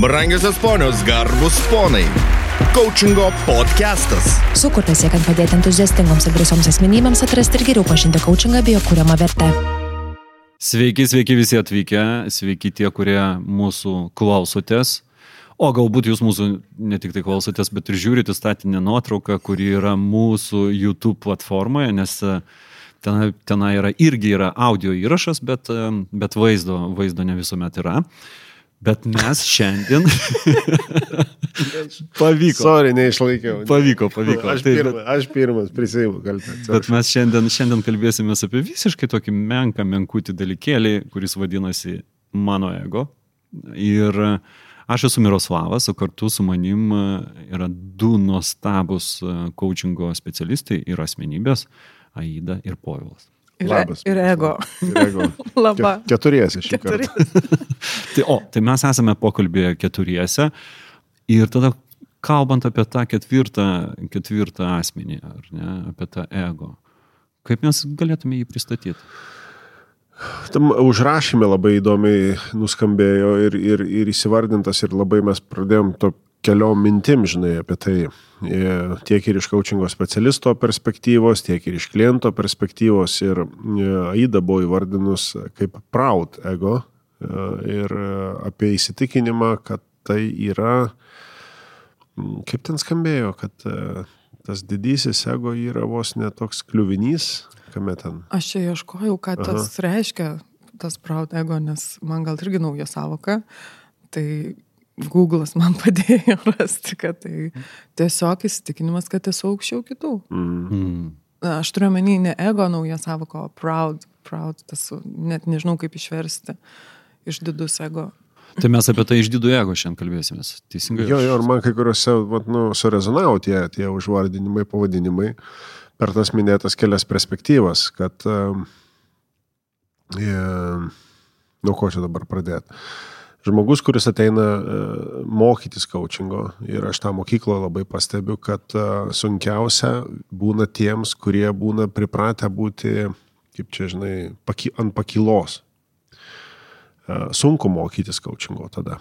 Brangiosios ponios, garbus ponai. Coachingo podcastas. Sukurtas siekiant padėti entuziastingoms ir drąsioms asmenybėms atrasti ir geriau pažinti coachingą bei jo kūriamą vertę. Sveiki, sveiki visi atvykę, sveiki tie, kurie mūsų klausotės. O galbūt jūs mūsų ne tik tai klausotės, bet ir žiūrite statinę nuotrauką, kuri yra mūsų YouTube platformoje, nes ten, ten yra irgi yra audio įrašas, bet, bet vaizdo, vaizdo ne visuomet yra. Bet mes šiandien. pavyko. Sorry, neišlaikiau. Pavyko, pavyko. Aš, tai, pirma, bet, aš pirmas prisėjimu kaltę. Bet mes šiandien, šiandien kalbėsime apie visiškai tokį menką, menkutį dalykėlį, kuris vadinasi mano ego. Ir aš esu Miroslavas, o kartu su manim yra du nuostabus coachingo specialistai ir asmenybės - Aida ir Povilas. Ir, Labas. Ir ego. Ir ego. Labą. Keturiesi šį kartą. tai, o, tai mes esame pokalbėje keturiesi ir tada kalbant apie tą ketvirtą, ketvirtą asmenį, ar ne, apie tą ego, kaip mes galėtume jį pristatyti? Tam užrašyme labai įdomiai nuskambėjo ir, ir, ir įsivardintas ir labai mes pradėjom to keliom mintim, žinai, apie tai e, tiek ir iš coachingo specialisto perspektyvos, tiek ir iš kliento perspektyvos. Ir e, Aida buvo įvardinus kaip proud ego e, ir apie įsitikinimą, kad tai yra, kaip ten skambėjo, kad tas didysis ego yra vos netoks kliuvinys, kame ten. Aš čia ieškojau, ką tas Aha. reiškia, tas proud ego, nes man gal irgi nauja savoka. Tai Google'as man padėjo rasti, kad tai tiesiog įsitikinimas, kad esu aukščiau kitų. Mm. Aš turiu menį ne ego naują savoką, o proud, proud, tas net nežinau kaip išversti iš didus ego. Tai mes apie tai iš didų ego šiandien kalbėsimės, teisingai? Jo, jo, ir man kai kuriuose, vat, nu, surezonavo tie, tie užvardinimai, pavadinimai per tas minėtas kelias perspektyvas, kad, um, yeah, nuo ko čia dabar pradėti žmogus, kuris ateina e, mokytis coachingo ir aš tą mokyklą labai pastebiu, kad e, sunkiausia būna tiems, kurie būna pripratę būti, kaip čia žinai, paki, ant pakilos. E, sunku mokytis coachingo tada.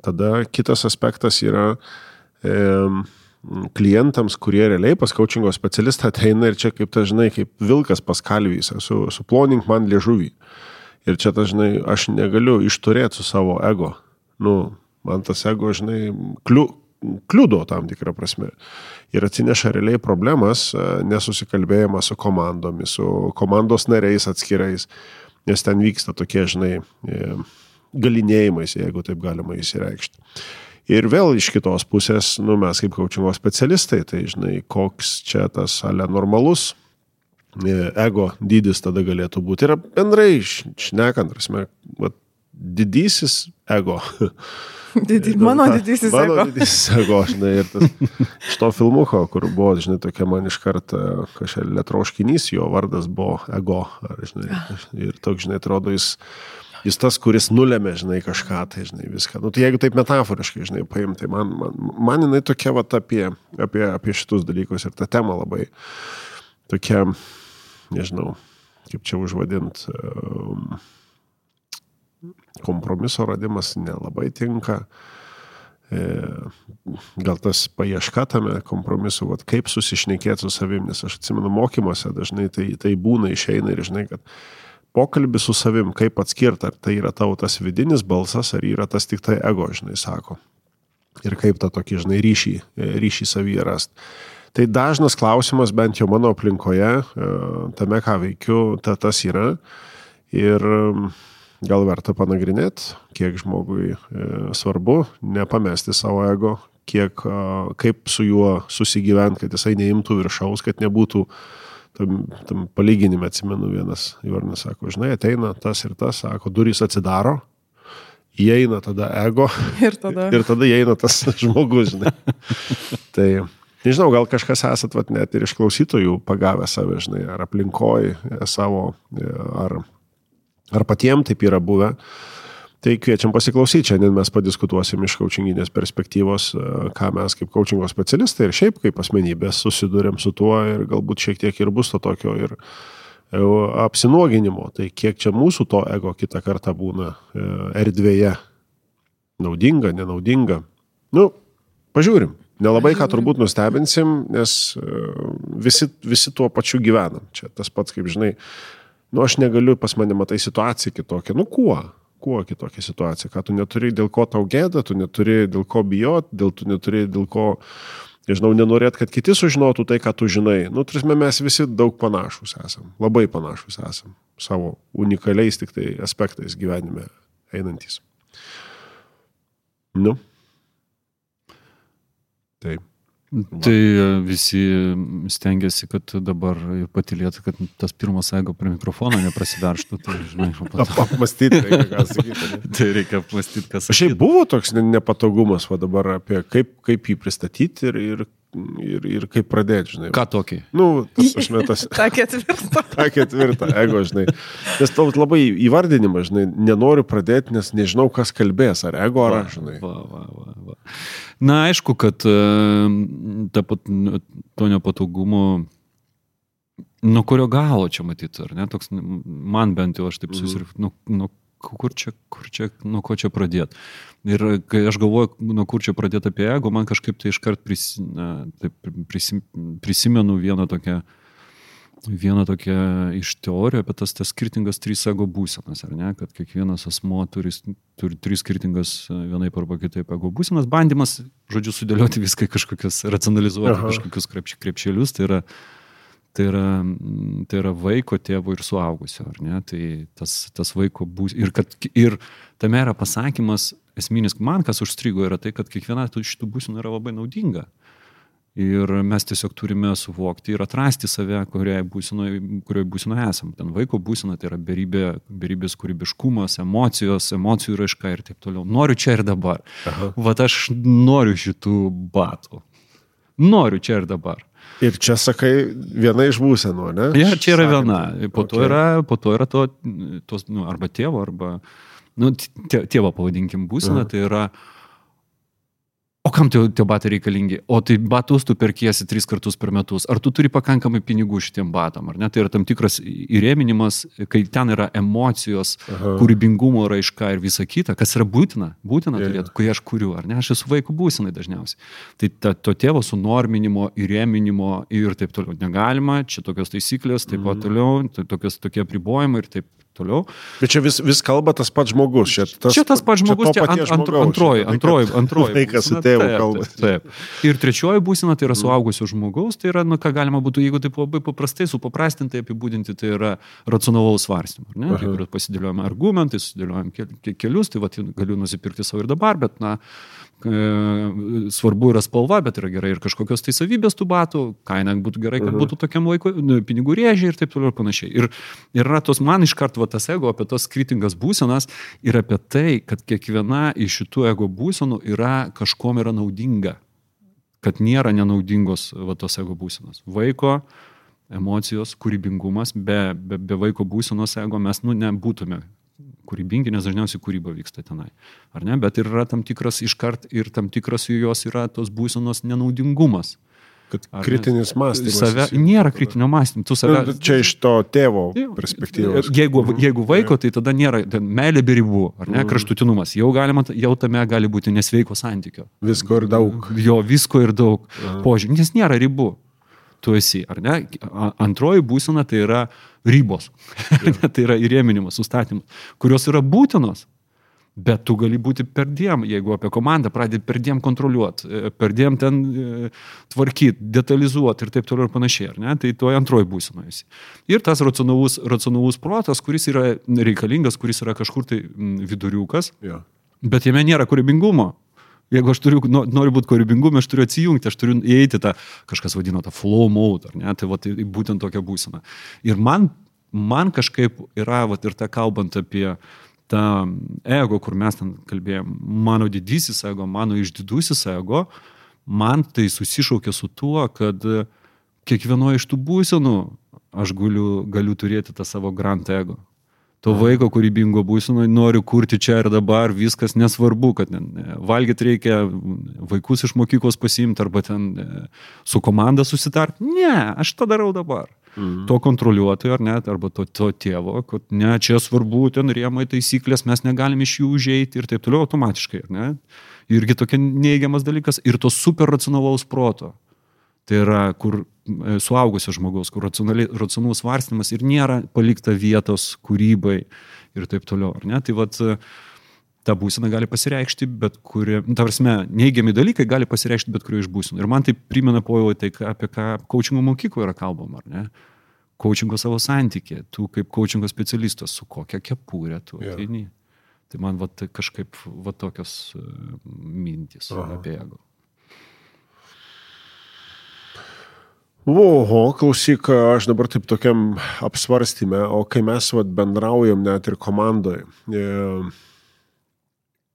Tada kitas aspektas yra klientams, kurie realiai pas coachingo specialistą ateina ir čia kaip ta, žinai, kaip vilkas pas kalvys, su, su man liežuvį. Ir čia, ta, žinai, aš negaliu išturėti su savo ego. Nu, man tas ego, žinai, kliu, kliudo tam tikrą prasme. Ir atsineša realiai problemas, e, nesusikalbėjimą su komandomis, su komandos nariais atskirais, nes ten vyksta tokie, žinai, e, galinėjimais, jeigu taip galima įsireikšti. Ir vėl iš kitos pusės, nu, mes kaip kaučingo specialistai, tai žinai, koks čia tas ale normalus ego dydis tada galėtų būti. Ir bendrai šnekant, prasme, didysis ego. Didi, mano didysis mano ego. Mano didysis ego, žinai, ir tas, iš to filmuko, kur buvo, žinai, tokia man iš karto kažkokia lietroškinys, jo vardas buvo ego, ar, žinai, ir toks, žinai, atrodo, jis, jis tas, kuris nulėmė, žinai, kažką, tai, žinai, viską. Nu, tai jeigu taip metaforiškai, žinai, paimti, tai man, man, man jinai tokia, va, apie, apie, apie šitus dalykus ir ta tema labai tokia, nežinau, kaip čia užvadint, ehm, kompromiso radimas nelabai tinka. E, gal tas paieška tame kompromisu, vat, kaip susišnekėti su savim, nes aš atsimenu mokymuose dažnai tai, tai būna išeina ir žinai, kad pokalbis su savim, kaip atskirti, ar tai yra tavo tas vidinis balsas, ar yra tas tik tai ego, žinai, sako. Ir kaip tą tokį, žinai, ryšį, ryšį savyje rasti. Tai dažnas klausimas, bent jau mano aplinkoje, e, tame, ką veikiu, ta, tas yra. Ir gal verta panagrinėti, kiek žmogui e, svarbu nepamesti savo ego, kiek, kaip su juo susigyventi, kad jisai neimtų viršaus, kad nebūtų tam, tam palyginime, atsimenu, vienas Jornas sako, žinai, ateina tas ir tas, sako, durys atsidaro, įeina tada ego ir tada, ir tada įeina tas žmogus, žinai. tai Nežinau, gal kažkas esat vat, net ir iš klausytojų pagavę save, žinai, ar aplinkoj e, savo, e, ar, ar patiem taip yra buvę. Tai kviečiam pasiklausyti, šiandien mes padiskutuosim iš coachinginės perspektyvos, e, ką mes kaip coachingo specialistai ir šiaip kaip asmenybės susidurėm su tuo ir galbūt šiek tiek ir bus to tokio ir apsinuoginimo. Tai kiek čia mūsų to ego kitą kartą būna erdvėje naudinga, nenaudinga. Nu, pažiūrim. Nelabai ką turbūt nustebinsim, nes e, visi, visi tuo pačiu gyvenam. Čia tas pats, kaip žinai, nu aš negaliu pas mane matai situaciją kitokią. Nu kuo? Kuo kitokia situacija? Ką tu neturi dėl ko tau gėda, tu neturi dėl ko bijot, dėl tu neturi dėl ko, nežinau, nenorėt, kad kiti sužinotų tai, ką tu žinai. Nu, turime, mes visi daug panašus esam. Labai panašus esam. Savo unikaliais tik tai aspektais gyvenime einantis. Nu. Taip. Tai e, visi stengiasi, kad dabar patilėtų, kad tas pirmas ego prie mikrofono neprasiverštų. Tai, žinai, Ap, apmastyti, reikia ką sakyti. Tai reikia apmastyti, kas. Šiaip buvo toks nepatogumas, va dabar apie kaip, kaip jį pristatyti ir, ir ir, ir kaip pradėti, žinai. Ką tokį? Nu, tas aš metas. Ta ketvirta. Ta ketvirta, ego, žinai. Nes tau labai įvardinimas, žinai, nenoriu pradėti, nes nežinau, kas kalbės, ar ego, ar aš, žinai. Va, va, va, va. Na, aišku, kad e, ta, pat- to nepatogumo, nuo kurio galo čia matyti, ar ne, toks, man bent jau aš taip susirinkau, nu, nu, kur čia, kur čia, nuo ko čia pradėti. Ir kai aš galvoju, nuo kur čia pradėti apie ego, man kažkaip tai iškart pris, na, taip, prisim, prisimenu vieną tokią, vieną tokią iš teorijų apie tas, tas skirtingas trys ego būsenas, ar ne, kad kiekvienas asmo turi, turi tris skirtingas vienaip arba kitaip ego būsenas, bandymas, žodžiu, sudėlioti viską į kažkokius, racionalizuoti Aha. kažkokius krepš, krepšelius, tai yra tai yra, mm, tai yra vaiko, tėvo ir suaugusio, ar ne? Tai tas, tas vaiko bus. Ir, kad, ir tame yra pasakymas, esminis, man kas užstrigo, yra tai, kad kiekviena tų šitų būsenų yra labai naudinga. Ir mes tiesiog turime suvokti ir atrasti save, kurioje būsinoje, kurioje būsinoje esam. Ten vaiko būsina tai yra beribė, beribės kūrybiškumas, emocijos, emocijų raiška ir taip toliau. Noriu čia ir dabar. Vat aš noriu šitų batų. Noriu čia ir dabar. Ir čia sakai, viena iš būsenų, ne? Ja, čia yra viena. Po to Okay. yra, po to yra to, tos, nu, arba tėvo, arba, nu, tė- tėvo pavadinkim būseną, Mhm. tai yra, o kam tie, tie batai reikalingi? O tai batus tu perkiesi tris kartus per metus. Ar tu turi pakankamai pinigų šitiem batam, ar ne? Tai yra tam tikras įrėminimas, kai ten yra emocijos, Aha. kūrybingumo raiška ir visa kita, kas yra būtina, būtina jo. turėti, kai aš kuriu, ar ne? Aš esu vaikų būsenai dažniausiai. Tai ta, to tėvo sunorminimo, įrėminimo ir taip toliau negalima, čia tokios taisyklės, taip pat toliau, tai tokios, tokie apribojimai ir taip toliau. Bet čia vis, vis kalba tas pats žmogus. Čia tas, čia tas pats žmogus, čia ant, ant, antroji, tai, antroji, antroji. Vaikas su tėvu kalba. Taip, taip. Ir trečioji būsena, tai yra suaugusio žmogaus, tai yra, nu, ką galima būtų, jeigu taip labai paprastai, supaprastintai apibūdinti, tai yra racionalaus svarstymo. Tai, pasidėliojame argumentai, susidėliojame ke- ke- kelius, tai va, galiu nusipirkti savo ir dabar, bet, na, svarbu yra spalva, bet yra gerai ir kažkokios tai savybės tų batų, kaina būtų gerai, kad būtų tokiam laikui, nu, pinigų rėžiai ir taip toliau ir panašiai. Ir, ir yra tos, man iš karto tas ego apie tos skirtingas būsenas ir apie tai, kad kiekviena iš šitų ego būsenų yra kažkom yra naudinga kad nėra nenaudingos va, tos ego būsenos. Vaiko emocijos, kūrybingumas, be, be, be vaiko būsenos ego mes nu, nebūtume kūrybingi, nes dažniausiai kūryba vyksta tenai. Ar ne? Bet ir yra tam tikras iškart ir tam tikras jos yra tos būsenos nenaudingumas. Kad Ar kritinis mąstymas. Save, nėra kritinio mąstymo. Save, Nu, Čia iš to tėvo perspektyvos. Jeigu, jeigu vaiko, tai tada nėra meilė be ribų, ar ne, kraštutinumas. Jau, galima, jau tame gali būti nesveiko santykio. Visko ir daug. Jo visko ir daug požymį, nes nėra ribų. Tu esi, ar ne? Antroji būsena tai yra ribos. tai yra įrėminimas, sustatymas, kurios yra būtinos. Bet tu gali būti per diem, jeigu apie komandą pradedi per diem kontroliuoti, per diem ten e, tvarkyti, detalizuoti ir taip toliau ir panašiai, ar ne? Tai toje antroji būsena esi. Ir tas racionalus, racionalus protas, kuris yra reikalingas, kuris yra kažkur tai mm, viduriukas, Jo. Bet jame nėra kūrybingumo. Jeigu aš turiu, no- noriu būti kūrybingume, aš turiu atsijungti, aš turiu įeiti tą, kažkas vadino tą flow mode, ar ne, tai, va, tai būtent tokia būsena. Ir man, man kažkaip yra, va, ir ta kalbant apie tą ego, kur mes ten kalbėjom, mano didysis ego, mano išdidusis ego, man tai susišaukia su tuo, kad kiekvienoje iš tų būsenų aš galiu, galiu turėti tą savo grand ego. To vaiko kūrybingo būsino noriu kurti čia ir dabar, viskas nesvarbu, kad ten valgyti reikia, vaikus iš mokyklos pasiimti arba ten e, su komanda susitarti. Ne, aš tą darau dabar. Mhm. To kontroliuotojo ar net, arba to, to tėvo, kad ne, čia svarbu, ten rėmai taisyklės, mes negalim iš jų užeiti ir taip toliau automatiškai, ne? Irgi tokia neigiamas dalykas ir to super racionalaus proto. Tai yra, kur e, suaugusio žmogaus, kur racionalus svarstymas ir nėra palikta vietos kūrybai ir taip toliau? Tai vad, ta būsena gali pasireikšti, bet kuri, nu, ta prasme, neigiami dalykai gali pasireikšti bet kurioje iš būsenų. Ir man tai primena pojau tai, apie ką coachingo mokykloje yra kalbama, ar ne? Coachingo savo santykį, tu kaip coachingo specialistas, su kokia kepurė tu yeah. ateini. Tai man va, tai kažkaip va tokios uh, mintys Aha. apie ego. Oho, klausyk, aš dabar taip tokiam apsvarstymė, o kai mes vat, bendraujam net ir komandoje, e,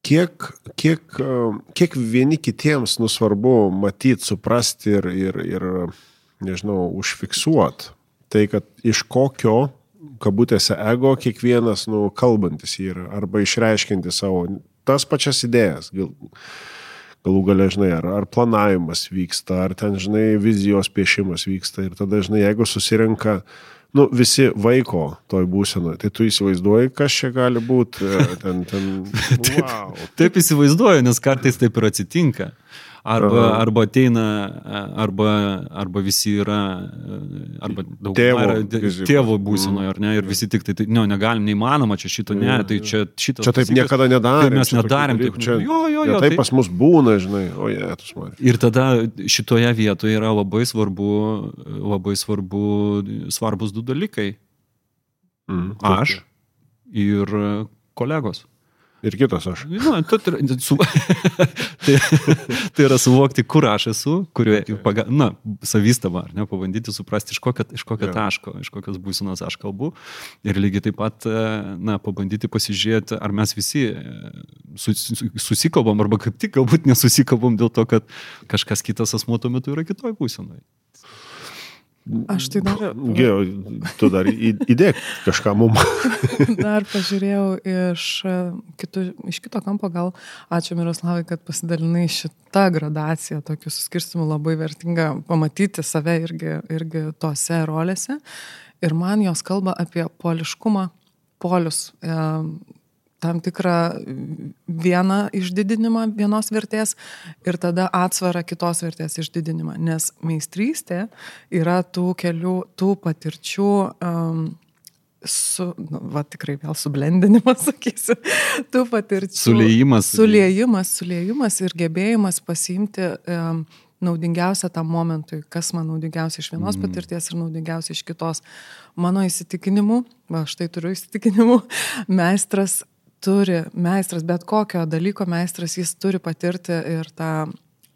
kiek, kiek, kiek vieni kitiems nusvarbu matyti, suprasti ir, ir, ir nežinau, užfiksuoti tai, kad iš kokio, kabutėse, ego kiekvienas, nu, kalbantis yra, arba išreiškinti savo tas pačias idėjas. Gal, galų gale, žinai, ar, ar planavimas vyksta, ar ten, žinai, vizijos piešimas vyksta ir tada, žinai, jeigu susirenka nu, visi vaiko toj būsenoje. Tai tu įsivaizduoji, kas čia gali būti. E, ten, ten, wow. taip, taip įsivaizduoju, nes kartais taip ir atsitinka. Arba, Aha. arba ateina, arba, arba visi yra, arba daug tėvo, yra tėvo būsinoje, ar ne, ir visi tik tai, tai ne, negalim, neįmanoma, čia šito ne, tai čia šitas. Čia taip niekada nedarėm. Tai mes nedarėm, taip, čia, jo, jo, jo, taip pas mus būna, žinai, o jie, tu smari. Ir tada šitoje vietoje yra labai svarbu, labai svarbu, svarbus du dalykai. Mm, aš ir kolegos. Ir kitas aš. Nu, tu, su, tai, tai yra suvokti, kur aš esu, kurioje, paga, na, savystama, ar ne, pabandyti suprasti, iš kokio, iš kokio ja. taško, iš kokios būsenos aš kalbu. Ir lygiai taip pat, e, na, pabandyti pasižiūrėti, ar mes visi e, susikalbam, arba kaip tik galbūt nesusikalbam dėl to, kad kažkas kitas asmuo tuo metu yra kitoj būsenoje. Aš tai dar. Gėjo, tu dar įdėk kažką mum. dar pažiūrėjau iš, kitų, iš kito kampo, gal ačiū Miroslavai, kad pasidalinai šitą gradaciją, tokių suskirstimų labai vertinga pamatyti save irgi, irgi tose rolėse. Ir man jos kalba apie poliškumą, polius. E, tam tikrą vieną išdidinimą vienos vertės ir tada atsvarą kitos vertės išdidinimą. Nes meistrystė yra tų kelių, tų patirčių um, su, nu, va tikrai vėl sublendinimas, sakysiu, tų patirčių. Sulėjimas. Sulėjimas, sulėjimas ir gebėjimas pasiimti um, naudingiausia tam momentui, kas man naudingiausia iš vienos mm. patirties ir naudingiausia iš kitos. Mano įsitikinimu, va štai turiu įsitikinimu, meistras turi meistras, bet kokio dalyko meistras, jis turi patirti ir tą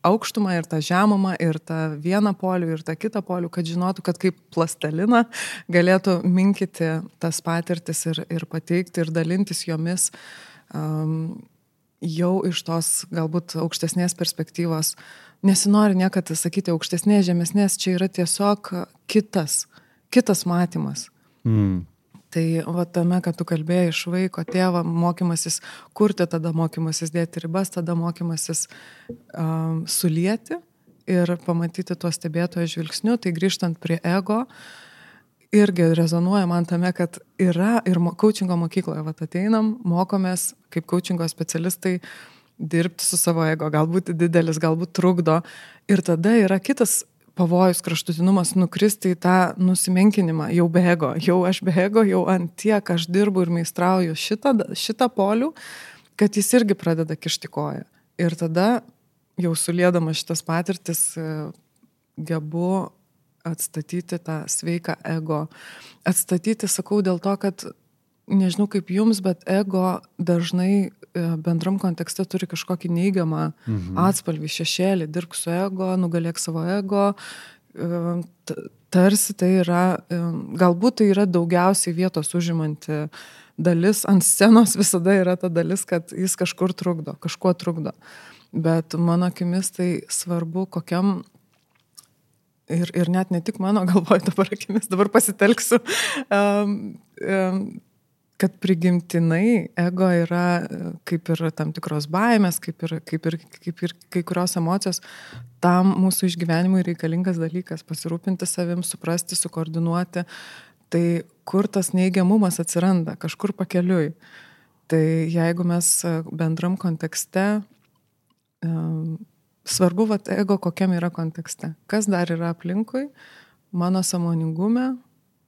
aukštumą, ir tą žemumą, ir tą vieną polių, ir tą kitą polių, kad žinotų, kad kaip plastelina galėtų minkyti tas patirtis ir, ir pateikti ir dalintis jomis um, jau iš tos galbūt aukštesnės perspektyvos. Nesinori niekada sakyti aukštesnės, žemesnės, čia yra tiesiog kitas, kitas matymas. Mm. Tai va tame, kad tu kalbėjai iš vaiko tėvą, mokymasis kurti, tada mokymasis dėti ribas, tada mokymasis um, sulieti ir pamatyti tuo stebėtojo žvilgsniu, tai grįžtant prie ego, irgi rezonuoja man tame, kad yra ir coachingo mokykloje, va ateinam, mokomės kaip coachingo specialistai dirbti su savo ego, galbūt didelis, galbūt trukdo. Ir tada yra kitas pavojus, kraštutinumas nukristi į tą nusimenkinimą, jau be ego, jau aš be ego, jau ant tiek aš dirbu ir meistrauju šitą, šitą polių, kad jis irgi pradeda kišti koją. Ir tada jau sulėdama šitas patirtis gebu atstatyti tą sveiką ego. Atstatyti, sakau, dėl to, kad nežinau kaip jums, bet ego dažnai e, bendram kontekste turi kažkokį neigiamą mhm. atspalvį, šešėlį, dirbk su ego, nugalėk savo ego. E, tarsi tai yra, e, galbūt tai yra daugiausiai vietos užimanti dalis, ant scenos visada yra ta dalis, kad jis kažkur trukdo, kažkuo trukdo. Bet mano akimis tai svarbu, kokiam ir, ir net ne tik mano galvoj dabar akimis, dabar pasitelksiu um, um, kad prigimtinai ego yra e, kaip ir tam tikros baimės, kaip ir, kaip ir, kaip ir kai kurios emocijos, tam mūsų išgyvenimui reikalingas dalykas - pasirūpinti savim, suprasti, sukoordinuoti. Tai kur tas neigiamumas atsiranda, kažkur pakeliui. Tai jeigu mes e, bendram kontekste, um, svarbu, vat, ego kokiam yra kontekste, kas dar yra aplinkui, mano samoningume,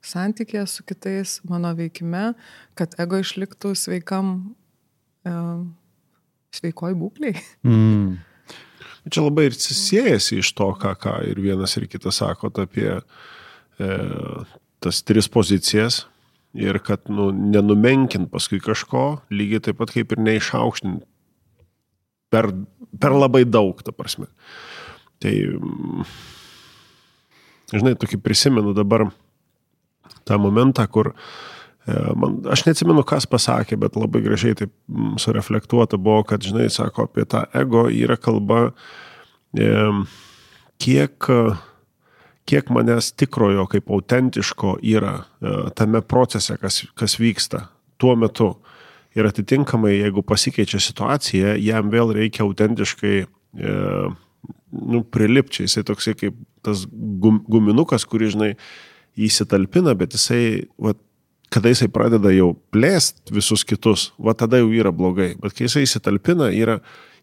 santykėje su kitais, mano veikime, kad ego išliktų sveikam, e, sveikoj būkliai. Mm. Čia labai ir siejasi iš to, ką, ką ir vienas ir kitas sako apie e, tas tris pozicijas ir kad nu, nenumenkint paskui kažko, lygiai taip pat kaip ir neišaukštint per, per labai daug, ta prasme. Tai, mm, žinai, tokį prisimenu dabar tą momentą, kur e, man, aš neatsimenu, kas pasakė, bet labai gražiai taip sureflektuota buvo, kad, žinai, sako apie tą ego yra kalba, e, kiek, kiek manęs tikrojo kaip autentiško yra e, tame procese, kas, kas vyksta tuo metu. Ir atitinkamai, jeigu pasikeičia situacija, jam vėl reikia autentiškai e, nu, prilipčiai. Jisai toksai kaip tas gum, guminukas, kurį, žinai, įsitalpina, bet jisai, va, kada jisai pradeda jau plėst visus kitus, va tada jau yra blogai. Bet kai jisai įsitalpina, yra,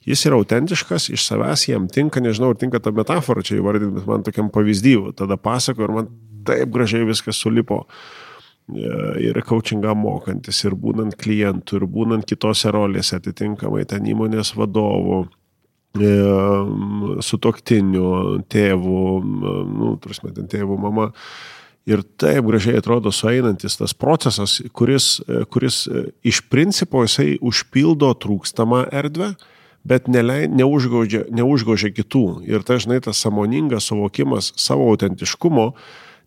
jis yra autentiškas, iš savęs jam tinka, nežinau, ar tinka ta metafora čia įvardinti, bet man tokiam pavyzdyvu, tada pasako ir man taip gražiai viskas sulipo. Ir coachingą mokantis, ir būnant klientų, ir būnant kitose rolėse atitinkamai ten įmonės vadovų, su toktiniu, tėvu, nu, prasme, ten tėvu, mama, Ir taip gražiai atrodo sueinantis tas procesas, kuris, kuris iš principo jisai užpildo trūkstamą erdvę, bet nelei, neužgožia, neužgožia kitų. Ir dažnai tas samoningas suvokimas savo autentiškumo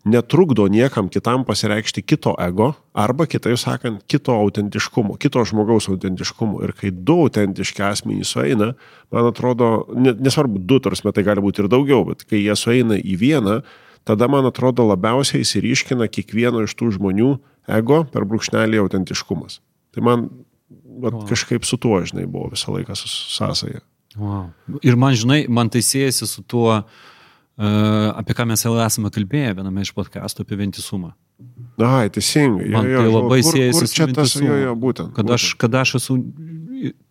netrukdo niekam kitam pasireikšti kito ego arba, kitaip sakant, kito autentiškumo, kito žmogaus autentiškumo. Ir kai du autentiški asmenys sueina, man atrodo, nesvarbu, du, tarsi tai gali būti ir daugiau, bet kai jie sueina į vieną, tada, man atrodo, labiausiai įsiriškina kiekvieno iš tų žmonių ego per brūkšnelį autentiškumas. Tai man vat, wow. kažkaip su tuo, žinai, buvo visą laiką sąsaja. Wow. Ir man, žinai, man tai siejasi su tuo, uh, apie ką mes jau esame kalbėję viename iš podcastų apie vientisumą. Ai, teisingai. Man jo, jo, tai labai siejasi kur čia tas, jo, jo, būtent. Kad, būtent. Aš, kad aš esu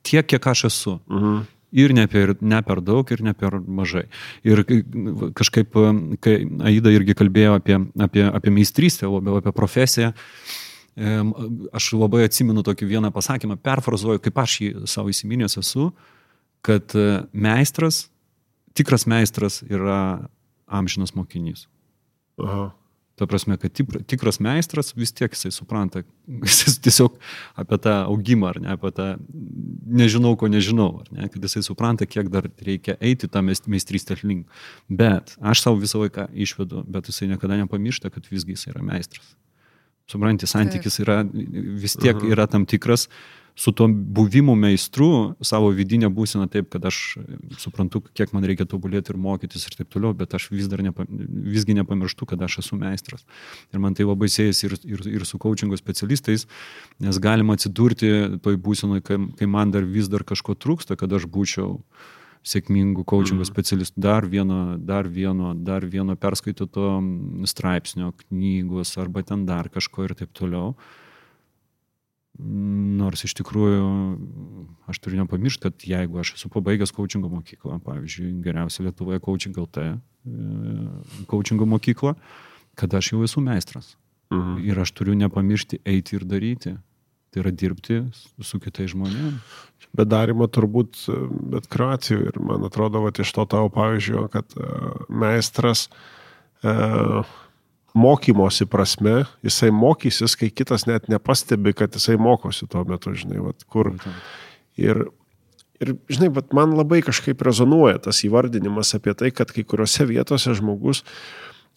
tiek, kiek aš esu. Mhm. Ir ne per, ne per daug, ir ne per mažai. Ir kažkaip, kai Aida irgi kalbėjo apie, apie, apie meistrystę, labiau apie profesiją, aš labai atsimenu tokį vieną pasakymą, perfrazuoju, kaip aš jį savo įsiminęs esu, kad e, meistras, tikras meistras yra amžinas mokinys. Aha. Ta prasme, kad tikras meistras vis tiek jisai supranta, jis tiesiog apie tą augimą, ar ne, apie tą nežinau, ko nežinau, ar ne, kad jisai supranta, kiek dar reikia eiti tą meistrystę link. Bet aš savo visą laiką išvedu, bet jisai niekada nepamiršta, kad visgi jisai yra meistras. Supranti, santykis yra, vis tiek yra tam tikras, su tuo buvimu meistru savo vidinę būseną taip, kad aš suprantu, kiek man reikia tobulėti ir mokytis ir taip toliau, bet aš vis dar nepa, visgi nepamirštu, kad aš esu meistras. Ir man tai labai siejasi ir, ir, ir su coachingo specialistais, nes galima atsidurti toj būsenoj, kai, kai man dar vis dar kažko trūksta, kad aš būčiau sėkmingų coachingo mm. specialistų, dar vieno, dar vieno, dar vieno perskaitoto straipsnio, knygos arba ten dar kažko ir taip toliau. Nors iš tikrųjų aš turiu nepamiršti, kad jeigu aš esu pabaigęs coachingo mokyklą, pavyzdžiui, geriausia Lietuvoje coaching LT e, coachingo mokyklą, kad aš jau esu meistras. Mhm. Ir aš turiu nepamiršti eiti ir daryti. Tai yra dirbti su kitais žmonėmis. Bet darimo turbūt bet kuriuo atveju. Ir man atrodo, va, iš to tavo pavyzdžio, kad uh, meistras uh, mokymosi prasme, jisai mokysis, kai kitas net nepastebi, kad jisai mokosi tuo metu, žinai, vat, kur. Ir, ir, žinai, vat, man labai kažkaip rezonuoja tas įvardinimas apie tai, kad kai kuriuose vietose žmogus,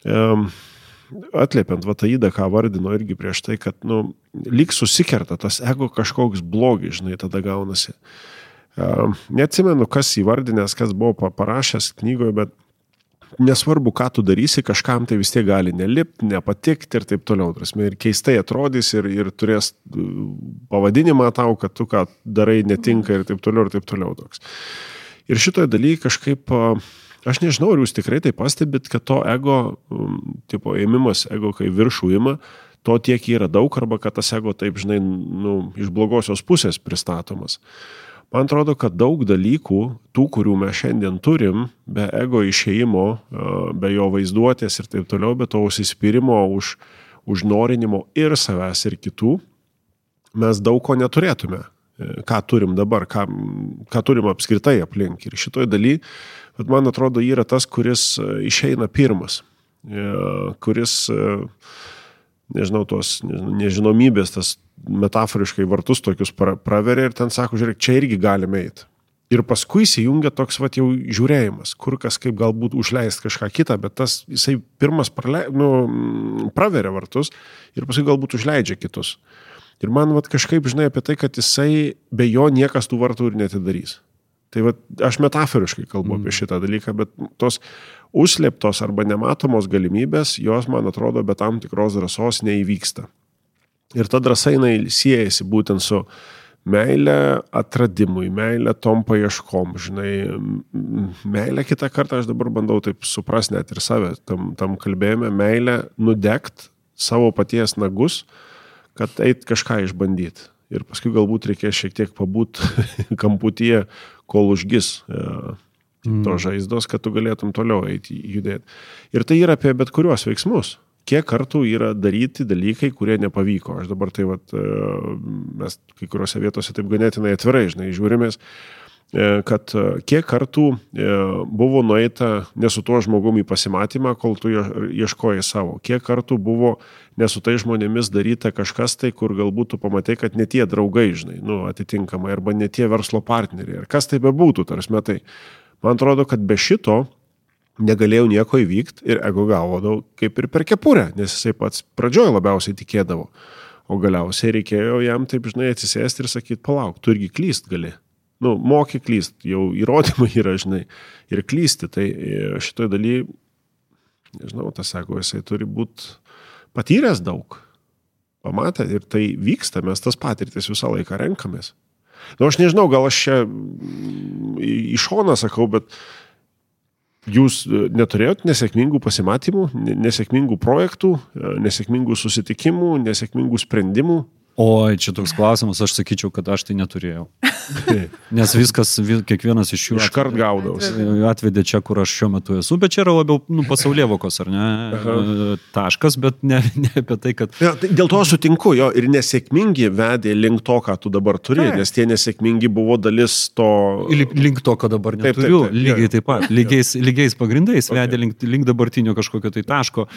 um, atliepiant Vataidą, ką vardino irgi prieš tai, kad, nu, lyg susikerta tas ego kažkoks blogis, žinai, tada gaunasi. Um, neatsimenu, kas įvardinęs, kas buvo parašęs knygoje, bet nesvarbu, ką tu darysi, kažkam tai vis tiek gali nelipti, nepatikti ir taip toliau. Prasme, ir keistai atrodys ir, ir turės pavadinimą tau, kad tu ką darai netinka ir taip toliau ir taip toliau. Toks. Ir šitoje dalyje kažkaip, aš nežinau, ar jūs tikrai tai pastebit, kad to ego, tipo, ėmimas ego, kai viršų ima, to tiek yra daug, arba kad tas ego taip, žinai, nu, iš blogosios pusės pristatomas. Man atrodo, kad daug dalykų, tų, kurių mes šiandien turim, be ego išėjimo, be jo vaizduotės ir taip toliau, be to užsispyrimo, už, užnorinimo ir savęs ir kitų, mes daug ko neturėtume. E, ką turim dabar, ką, ką turim apskritai aplink. Ir šitoj daly, man atrodo, yra tas, kuris e, išeina pirmas, e, kuris, nežinau, tos nežinomybės, tas metaforiškai vartus tokius praveria ir ten sako, žiūrėk, čia irgi galime eiti. Ir paskui įsijungia toks va jau žiūrėjimas, kur kas kaip galbūt užleist kažką kitą, bet tas jisai pirmas prale, nu, praveria vartus ir paskui galbūt užleidžia kitus. Ir man va kažkaip žinai apie tai, kad jisai be jo niekas tų vartų ir netidarys. Tai va aš metaforiškai kalbu mm. apie šitą dalyką, bet tos užslėptos arba nematomos galimybės, jos man atrodo be tam tikros drąsos neįvyksta. Ir ta drąsa jinai siejasi būtent su meilė atradimui, meilė tom paieškom, žinai, meilė kitą kartą aš dabar bandau taip suprasti net ir save, tam, tam kalbėjime, meilė nudegt savo paties nagus, kad eit kažką išbandyti. Ir paskui galbūt reikės šiek tiek pabūt kamputyje, kol užgis e, mm. to žaizdos, kad tu galėtum toliau eiti judėti. Ir tai yra apie bet kuriuos veiksmus kiek kartų yra daryti dalykai, kurie nepavyko. Aš dabar tai, vat, e, mes kai kuriuose vietose taip ganėtinai atvirai, žinai, žiūrimės, e, kad e, kiek kartų buvo nueita ne su tuo žmogumi pasimatymą, kol tu ieškoji savo. Kiek kartų buvo ne su tai žmonėmis daryta kažkas tai, kur galbūt tu pamatai, kad ne tie draugai, žinai, nu, atitinkamai, arba ne tie verslo partneriai. Ir kas tai bebūtų, tarsi metai. Man atrodo, kad be šito negalėjau nieko įvykti ir ego gavodavau kaip ir per kepurę, nes jisai pats pradžioje labiausiai tikėdavo. O galiausiai reikėjo jam taip, žinai, atsisėsti ir sakyti, palauk, tu irgi klyst gali. Nu, moki klyst, jau įrodymai yra, žinai, ir klysti. Tai e, šitoj daly, nežinau, tas sako, jisai turi būti patyręs daug. Pamatę ir tai vyksta, mes tas patirtis visą laiką renkamės. Na, nu, aš nežinau, gal aš čia iš šoną sakau, bet Jūs e, neturėjot nesėkmingų pasimatymų, nesėkmingų projektų, e, nesėkmingų susitikimų, nesėkmingų sprendimų? O čia toks klausimas, aš sakyčiau, kad aš tai neturėjau. Nes viskas, kiekvienas iš jų iškart gaudavausi. Atvedė čia, kur aš šiuo metu esu, bet čia yra labiau nu, pasaulievokos, ar ne? Aha. Taškas, bet ne, ne apie tai, kad... Ja, tai dėl to sutinku, jo, ir nesėkmingi vedė link to, ką tu dabar turi, tai. nes tie nesėkmingi buvo dalis to... Link to, ko dabar neturiu, taip, taip, taip, lygiai taip pat, lygiais, lygiais pagrindais okay. vedė link, link dabartinio kažkokio tai taško.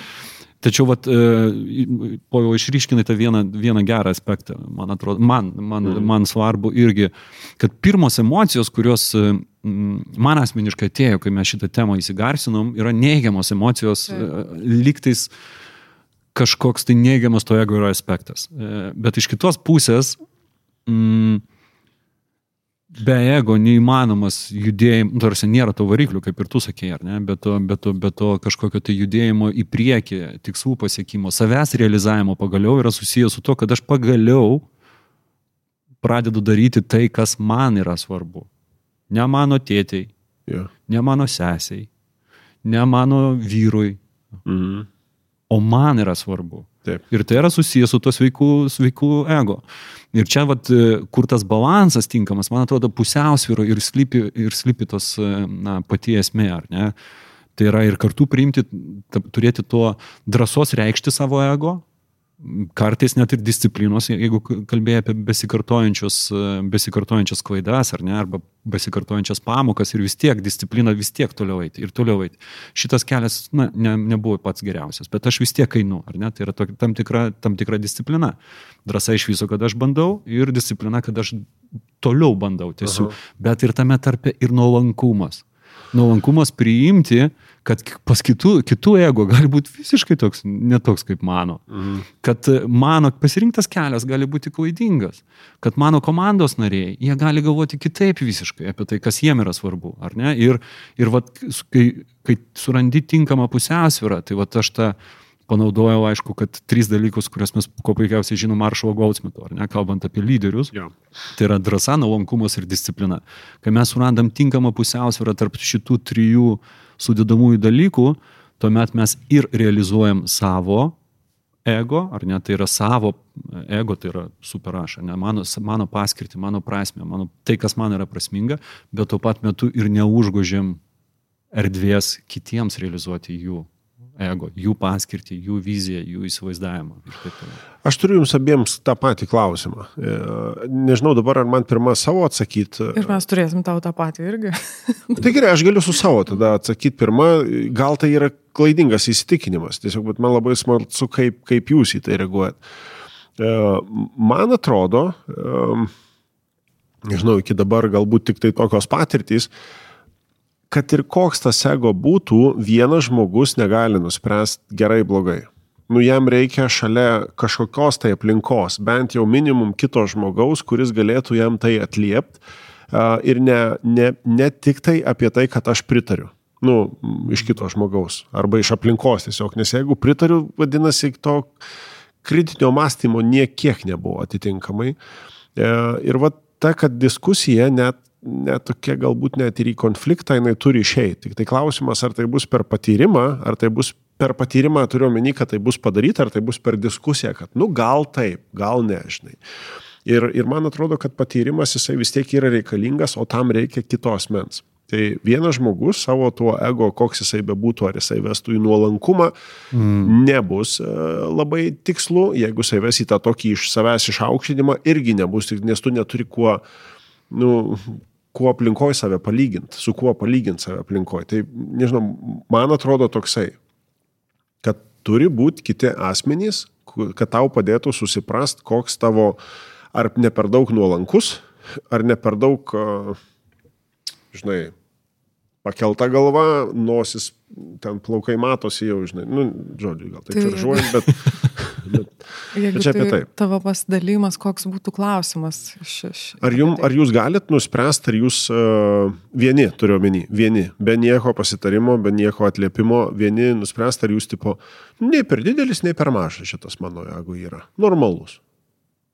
Tačiau, vat, e, po jau išryškinai tą vieną, vieną gerą aspektą, man atrodo, man, man, mm. man svarbu irgi, kad pirmos emocijos, kurios e, man asmeniškai atėjo, kai mes šitą temą įsigarsinom, yra neigiamos emocijos, mm. lygtais kažkoks tai neigiamas to ego yra aspektas. Bet iš kitos pusės, mm, be ego neįmanomas judėjimas, nu, tarsi nėra to variklių, kaip ir tu sakėjai, ar ne, bet to, bet to, bet to kažkokio tai judėjimo į priekį, tikslų pasiekimo, savęs realizavimo pagaliau yra susijęs su to, kad aš pagaliau pradedu daryti tai, kas man yra svarbu. Ne mano tėtei, yeah. ne mano sesiai, ne mano vyrui, mhm. o man yra svarbu. Taip. Ir tai yra susijęs su to sveiku, sveiku ego. Ir čia, vat, kur tas balansas tinkamas, man atrodo, pusiausvyro ir slypi, ir slypi tos na, pati esmė, ar ne? Tai yra ir kartu priimti, turėti tuo drąsos reikšti savo ego, kartais net ir disciplinos, jeigu kalbėjai apie besikartojančias, besikartojančias klaidas ar ne, arba besikartojančias pamokas ir vis tiek disciplina vis tiek toliau eiti ir toliau eiti. Šitas kelias na, ne, nebuvo pats geriausias, bet aš vis tiek einu, ar ne, tai yra to, tam, tikra, tam tikra disciplina. Drąsa iš viso, kad aš bandau ir disciplina, kad aš toliau bandau tiesiog, bet ir tame tarpe ir nuolankumas. nuolankumas priimti, kad pas kitų, kitų ego gali būti visiškai toks, netoks kaip mano. Mhm. Kad mano pasirinktas kelias gali būti klaidingas. Kad mano komandos nariai, jie gali galvoti kitaip visiškai apie tai, kas jiem yra svarbu, ar ne? Ir, ir vat, kai, kai surandi tinkamą pusiausvyrą, tai vat aš tą panaudojau, aišku, kad trys dalykus, kuriuos mes kuo puikiausiai žinom Maršalo Goldsmito, ar ne, kalbant apie lyderius. Ja. Tai yra drąsa, nuolankumas ir disciplina. Kai mes surandam tinkamą pusiausvyrą tarp šitų trijų sudėdamųjų dalykų, tuomet mes ir realizuojam savo ego, ar ne, tai yra savo ego, tai yra super aš, ne, mano, mano paskirtį, mano prasme, mano, tai, kas man yra prasminga, bet tuo pat metu ir neužgožėm erdvės kitiems realizuoti jų ego, jų paskirtį, jų viziją, jų įsivaizdavimą. Aš turiu jums abiems tą patį klausimą. E, nežinau dabar, ar man pirmą savo atsakyti. Ir mes turėsim tau tą patį irgi. tai gerai, aš galiu su savo tada atsakyti pirmą. Gal tai yra klaidingas įsitikinimas, tiesiog, bet man labai smalsu, kaip, kaip jūs į tai reaguojat. E, man atrodo, e, nežinau, iki dabar galbūt tik tai tokios patirtys, kad ir koks tas ego būtų, vienas žmogus negali nuspręsti gerai blogai. Nu, jam reikia šalia kažkokios tai aplinkos, bent jau minimum kito žmogaus, kuris galėtų jam tai atliepti. Ir ne, ne, ne tik tai apie tai, kad aš pritariu. Nu, iš kito žmogaus. Arba iš aplinkos tiesiog. Nes jeigu pritariu, vadinasi, to kritinio mąstymo niekiek nebuvo atitinkamai. E, ir va ta, kad diskusija net net tokia galbūt net ir į konfliktą jinai turi išeiti. Tik tai klausimas, ar tai bus per patyrimą, ar tai bus per patyrimą, turiu omeny, kad tai bus padaryta, ar tai bus per diskusiją, kad, nu, gal taip, gal ne, žinai. Ir, ir man atrodo, kad patyrimas jisai vis tiek yra reikalingas, o tam reikia kitos mens. Tai vienas žmogus savo tuo ego, koks jisai bebūtų, ar jisai vestų į nuolankumą, mm. nebus e, labai tikslu, jeigu jisai ves į tą tokį iš savęs išaukštinimą, irgi nebus, nes tu neturi kuo, nu, kuo aplinkoje save palyginti, su kuo palyginti save aplinkoje. Tai, nežinau, man atrodo toksai, kad turi būti kiti asmenys, kad tau padėtų susiprast, koks tavo, ar ne per daug nuolankus, ar ne per daug, žinai, pakelta galva, nosis, ten plaukai matosi jau, žinai, nu, žodžiu, gal tai, šaržuojant, bet, bet, bet čia apie tai. Tavo pasidalymas, koks būtų klausimas. Š, š, ar, jum, tai. ar jūs galit nuspręsti, ar jūs uh, vieni, turiu omeny, vieni, be nieko pasitarimo, be nieko atliepimo, vieni nuspręsti, ar jūs tipo, nei per didelis, nei per mažas šitas mano, jeigu yra. Normalus.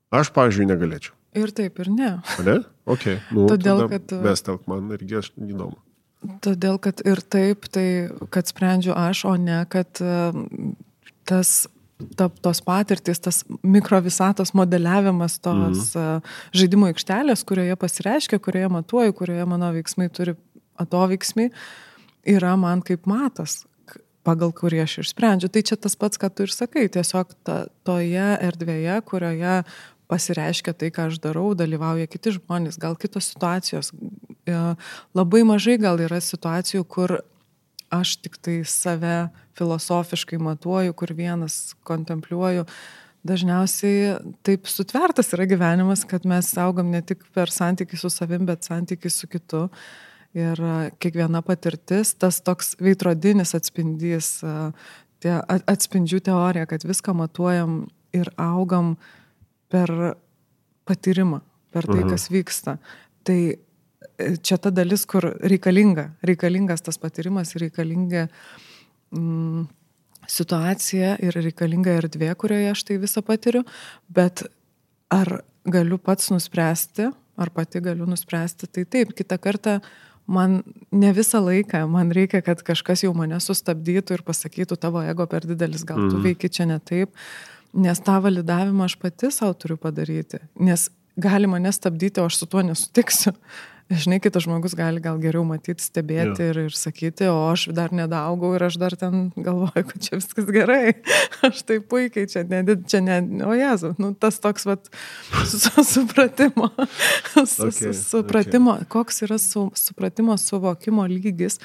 Aš, pavyzdžiui, negalėčiau. Ir taip, ir ne. Ne? Ok. Nu, Todėl, kad... Vestelk man irgi aš įdomu. Todėl, kad ir taip, tai kad sprendžiu aš, o ne kad e, tas ta, tos patirtis, tas mikrovisatos modeliavimas tos mhm. žaidimo aikštelės, kurioje pasireiškia, kurioje matuoju, kurioje mano veiksmai turi atoveiksmį, yra man kaip matas, pagal kurį aš ir sprendžiu. Tai čia tas pats, ką tu ir sakai, tiesiog ta, toje erdvėje, kurioje pasireiškia tai, ką aš darau, dalyvauja kiti žmonės, gal kitos situacijos. E, labai mažai gal yra situacijų, kur aš tik tai save filosofiškai matuoju, kur vienas kontempliuoju. Dažniausiai taip sutvertas yra gyvenimas, kad mes augam ne tik per santykių su savim, bet santykių su kitu. Ir e, kiekviena patirtis, tas toks veidrodinis atspindys, e, tie atspindžių teorija, kad viską matuojam ir augam uh, per patyrimą, per tai, mhm. kas vyksta. Tai e, čia ta dalis, kur reikalinga, reikalingas tas patyrimas ir reikalinga mm, situacija ir reikalinga erdvė, kurioje aš tai visą patiriu, bet ar galiu pats nuspręsti, ar pati galiu nuspręsti, tai taip, kitą kartą man ne visą laiką, man reikia, kad kažkas jau mane sustabdytų ir pasakytų, tavo ego per didelis, gal tu mhm. veiki čia ne taip. Nes tą validavimą aš pati savo turiu padaryti. Nes gali mane stabdyti, o aš su tuo nesutiksiu. Žinai, kitas žmogus gali gal geriau matyti, stebėti ir, ir sakyti, o aš dar nedaugau ir aš dar ten galvoju, kad čia viskas gerai. Aš tai puikiai, čia ne, čia ne, o jezu, nu, tas toks, vat, su, su, supratimo, su, okay, su, supratimo, okay. koks yra su, supratimo, suvokimo lygis.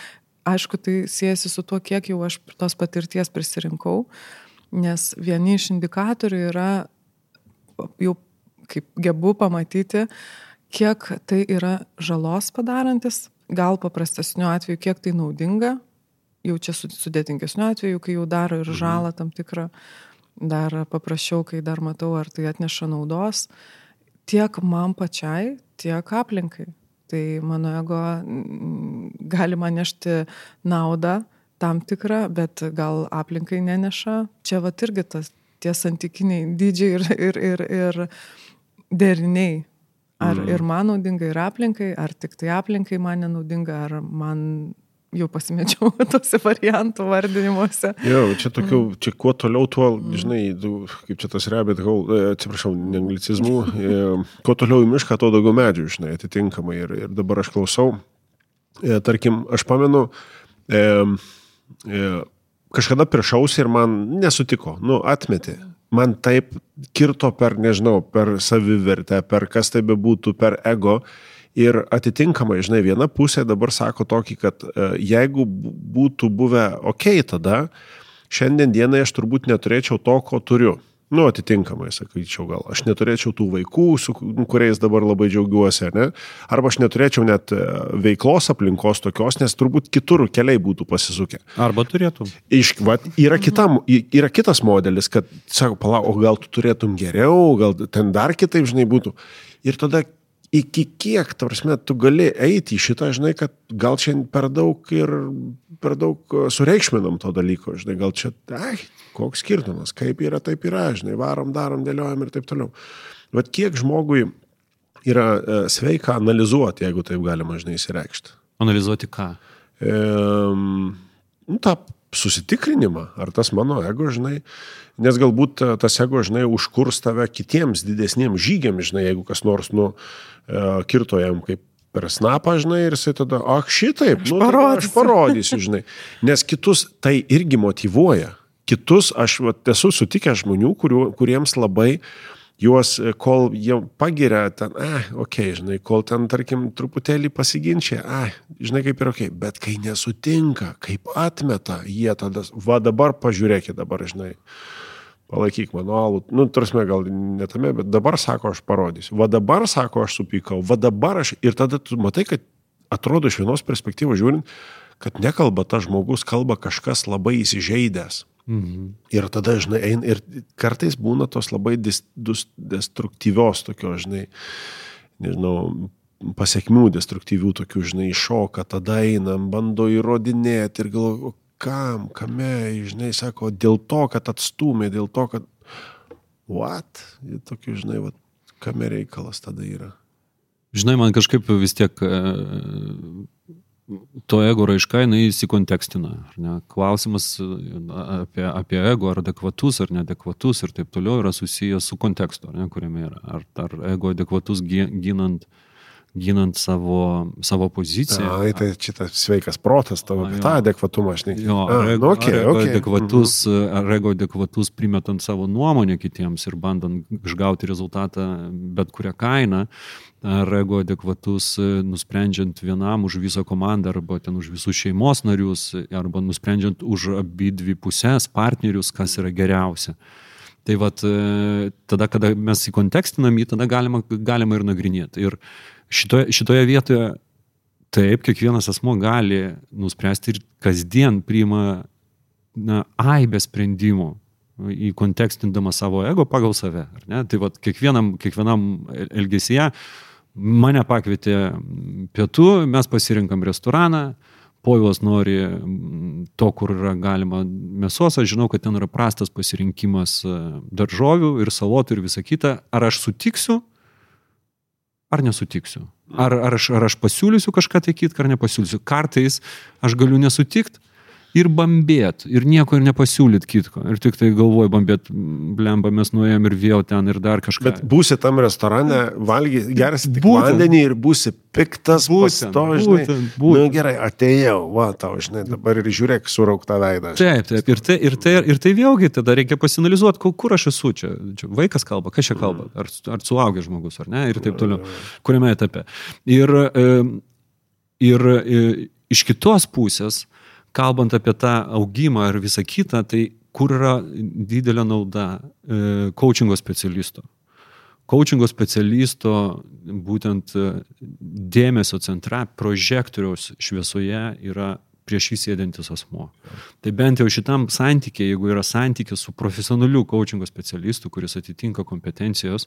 Aišku, tai siejasi su tuo, kiek jau aš tos patirties prisirinkau. Uh, nes vieni iš indikatorių yra jau kaip gebu pamatyti, kiek tai yra žalos padarantis gal paprastesniu atveju, kiek tai naudinga, jau čia sudėtingesniu atveju, kai jau daro ir žalą tam tikrą, dar paprasčiau, kai dar matau, ar tai atneša naudos, tiek man pačiai, tiek aplinkai. Tai mano ego gali man nešti naudą tam tikrą, bet gal aplinkai neneša. Čia va irgi tas tie santykiniai dydžiai ir, ir, ir, ir deriniai. Ar mm. ir man naudinga, ir aplinkai, ar tik tai aplinkai man nenaudinga, ar man jau pasimečiau tose variantų vardinimuose. Jo, čia tokių, mm. čia kuo toliau, tuo, žinai, kaip čia tas rabbit hole, e, atsiprašau, ne anglicizmų, e, kuo toliau į mišką, tuo daugiau medžių, žinai, atitinkamai. Ir, ir dabar aš klausau, e, tarkim, aš pamenu, e, e, kažkada priešausi ir man nesutiko, nu, atmetė. Man taip kirto per, nežinau, per savivertę, per kas tai bebūtų, per ego. Ir atitinkamai, žinai, viena pusė dabar sako tokį, kad e, jeigu būtų buvę ok tada, šiandien dienai aš turbūt neturėčiau to, ko turiu. Nu, atitinkamai, sakyčiau, gal aš neturėčiau tų vaikų, su kuriais dabar labai džiaugiuosi, ne? Arba aš neturėčiau net e, veiklos aplinkos tokios, nes turbūt kitur keliai būtų pasisukę. Arba turėtum. Iš, va, yra, kitam, yra kitas modelis, kad, sako, palauk, o gal tu turėtum geriau, gal ten dar kitaip, žinai, būtų. Ir tada iki kiek, ta prasme, tu gali eiti į šitą, žinai, kad gal čia per daug ir per daug e, sureikšminam to dalyko, žinai, gal čia, ai, koks skirtumas, kaip yra, taip yra, žinai, varom, darom, dėliojam ir taip toliau. Vat kiek žmogui yra e, sveika analizuoti, jeigu taip galima, žinai, įsireikšti. Analizuoti ką? E, nu, tą susitikrinimą, ar tas mano ego, žinai, nes galbūt e, tas ego, žinai, užkurs tave kitiems didesniems žygiams, žinai, jeigu kas nors, nu, E, kirto jam kaip per snapą, žinai, ir jisai tada, ak, šitaip, nu, parodysiu. aš parodysiu, žinai. Nes kitus tai irgi motivuoja. Kitus aš vat, esu sutikęs žmonių, kurių, kuriems labai juos, e, kol jie pagiria, ten, ah, ok, žinai, kol ten, tarkim, truputėlį pasiginčia, ah, žinai, kaip ir ok, bet kai nesutinka, kaip atmeta, jie tada, va dabar pažiūrėkit dabar, žinai, palaikyk mano alų, nu, tarsi gal netame, bet dabar sako, aš parodysiu. Va dabar sako, aš supykau, va dabar aš. Ir tada tu matai, kad atrodo iš vienos perspektyvos žiūrint, kad nekalba ta žmogus, kalba kažkas labai įsižeidęs. Mhm. Ir tada, žinai, ein, ir kartais būna tos labai dis, dus, destruktyvios tokios, žinai, nežinau, pasiekmių destruktyvių tokių, žinai, šoka, tada einam, bando įrodinėti ir galvoju, kam, kame, žinai, sako, dėl to, kad atstumė, dėl to, kad... What? Ir tokiu, žinai, va, kame reikalas tada yra. Žinai, man kažkaip vis tiek e, to ego raiška, jinai įsikontekstina. Klausimas e, apie, apie ego, ar adekvatus, ar neadekvatus ir taip toliau yra susijęs su kontekstu, ne, kuriame yra. Ar, ar ego adekvatus ginant uh, ginant savo, savo poziciją. Ai, tai šitas sveikas protas, tavo, A, tą adekvatumą aš nežinau. Jo, ego, nu, okay, ar okay. adekvatus, -hmm. ar ego adekvatus primetant savo nuomonę kitiems ir bandant išgauti rezultatą bet kurią kainą, ar ego adekvatus nusprendžiant vienam už visą komandą arba ten už visus šeimos narius, arba nusprendžiant už abi dvi pusės partnerius, kas yra geriausia. Tai vad, tada, kada mes įkontekstinam jį, tada galima, galima ir nagrinėti. Ir šitoje, šitoje vietoje taip, kiekvienas asmo gali nuspręsti ir kasdien priima na, aibę sprendimų įkontekstindama savo ego pagal save. Tai vad kiekvienam, kiekvienam elgesyje mane pakvietė pietų, mes pasirinkam restoraną, Povilas nori to, kur yra galima mėsos, aš žinau, kad ten yra prastas pasirinkimas daržovių ir salotų ir visa kita. Ar aš sutiksiu ar nesutiksiu. Ar, ar, aš, ar aš pasiūlysiu kažką tai kitką, ar nepasiūlysiu. Kartais aš galiu nesutikti ir bambėt, ir nieko ir nepasiūlyt kitko. Ir tik tai galvoju, bambėt, blemba, mes nuėjom ir vėl ten ir dar kažką. Bet būsi tam restorane, valgy, gersi tik būtent, vandenį ir būsi piktas, būtent, to, žinai. Būtent, būtent. Nu, gerai, atėjau, va, tau, žinai, dabar ir žiūrėk surauktą veidą. Taip, taip, ir tai, ir, tai, ir tai vėlgi tada reikia pasinalizuoti, kur aš esu čia. čia vaikas kalba, kas čia kalba, ar, ar suaugęs žmogus, ar ne, ir taip toliau, kuriame etape. Ir, ir, ir iš kitos pusės, kalbant apie tą augimą ir visą kitą, tai kur yra didelė nauda e, coachingo specialisto? Coachingo specialisto būtent e, dėmesio centra, prožektoriaus šviesoje yra prieš jį sėdintis asmo. Tai bent jau šitam santykiai, jeigu yra santykis su profesionaliu coachingo specialistu, kuris atitinka kompetencijos,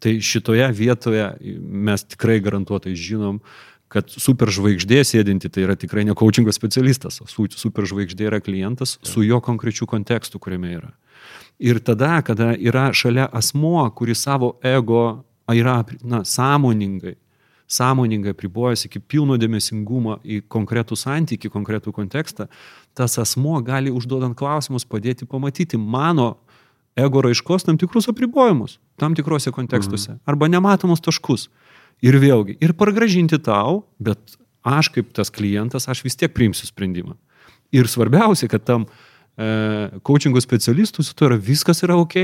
tai šitoje vietoje mes tikrai garantuotai žinom, kad superžvaigždė sėdinti tai yra tikrai ne coachingo specialistas, o superžvaigždė yra klientas su jo konkrečiu kontekstu, kuriame yra. Ir tada, kada yra šalia asmo, kuris savo ego yra na, sąmoningai sąmoningai pribojęs iki pilno dėmesingumo į konkretų santykį, konkretų kontekstą, tas asmo gali užduodant klausimus padėti pamatyti mano ego raiškos tam tikrus apribojimus, tam tikrose kontekstuose, mhm. arba nematomus taškus. Ir vėlgi, ir pargražinti tau, bet aš kaip tas klientas, aš vis tiek priimsiu sprendimą. Ir svarbiausia, kad tam e, coachingo specialistui su to yra viskas yra ok.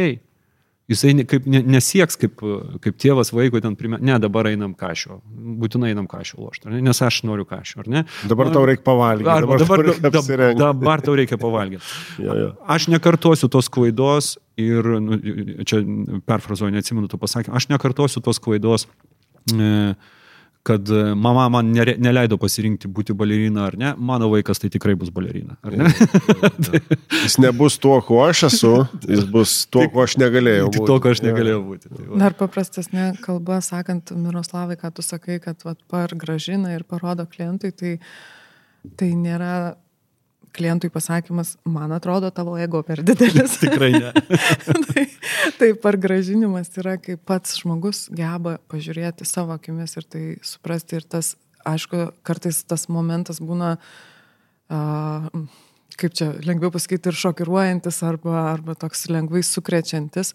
Jisai kaip, nesieks kaip, kaip tėvas vaiko ten primė, ne, dabar einam kažio, būtinai einam kažio lošti, nes aš noriu kažio, ar ne? Dabar tau reikia pavalgyti. Arba, dabar, dabar, dabar, dabar tau reikia pavalgyti. ja, ja. Aš nekartosiu tos klaidos ir, nu, čia perfrazuoju, neatsimenu to pasakymą, aš nekartosiu tos klaidos. E, kad e, mama man neleido pasirinkti būti balerina ar ne, mano vaikas tai tikrai bus balerina. Ne? jis nebus tuo, kuo aš esu, jis bus tuo, kuo aš negalėjau būti. Tuo, kuo aš negalėjau būti. Tai va. Dar paprastesnė kalba, sakant, Miroslavai, ką tu sakai, kad vat, par gražina ir parodo klientui, tai, tai nėra klientui pasakymas, man atrodo, tavo ego per didelis. Tikrai ne. tai, tai pargražinimas yra, kai pats žmogus geba pažiūrėti savo akimis ir tai suprasti. Ir tas, aišku, kartais tas momentas būna, uh, kaip čia lengviau pasakyti, ir šokiruojantis arba, arba toks lengvai sukrečiantis.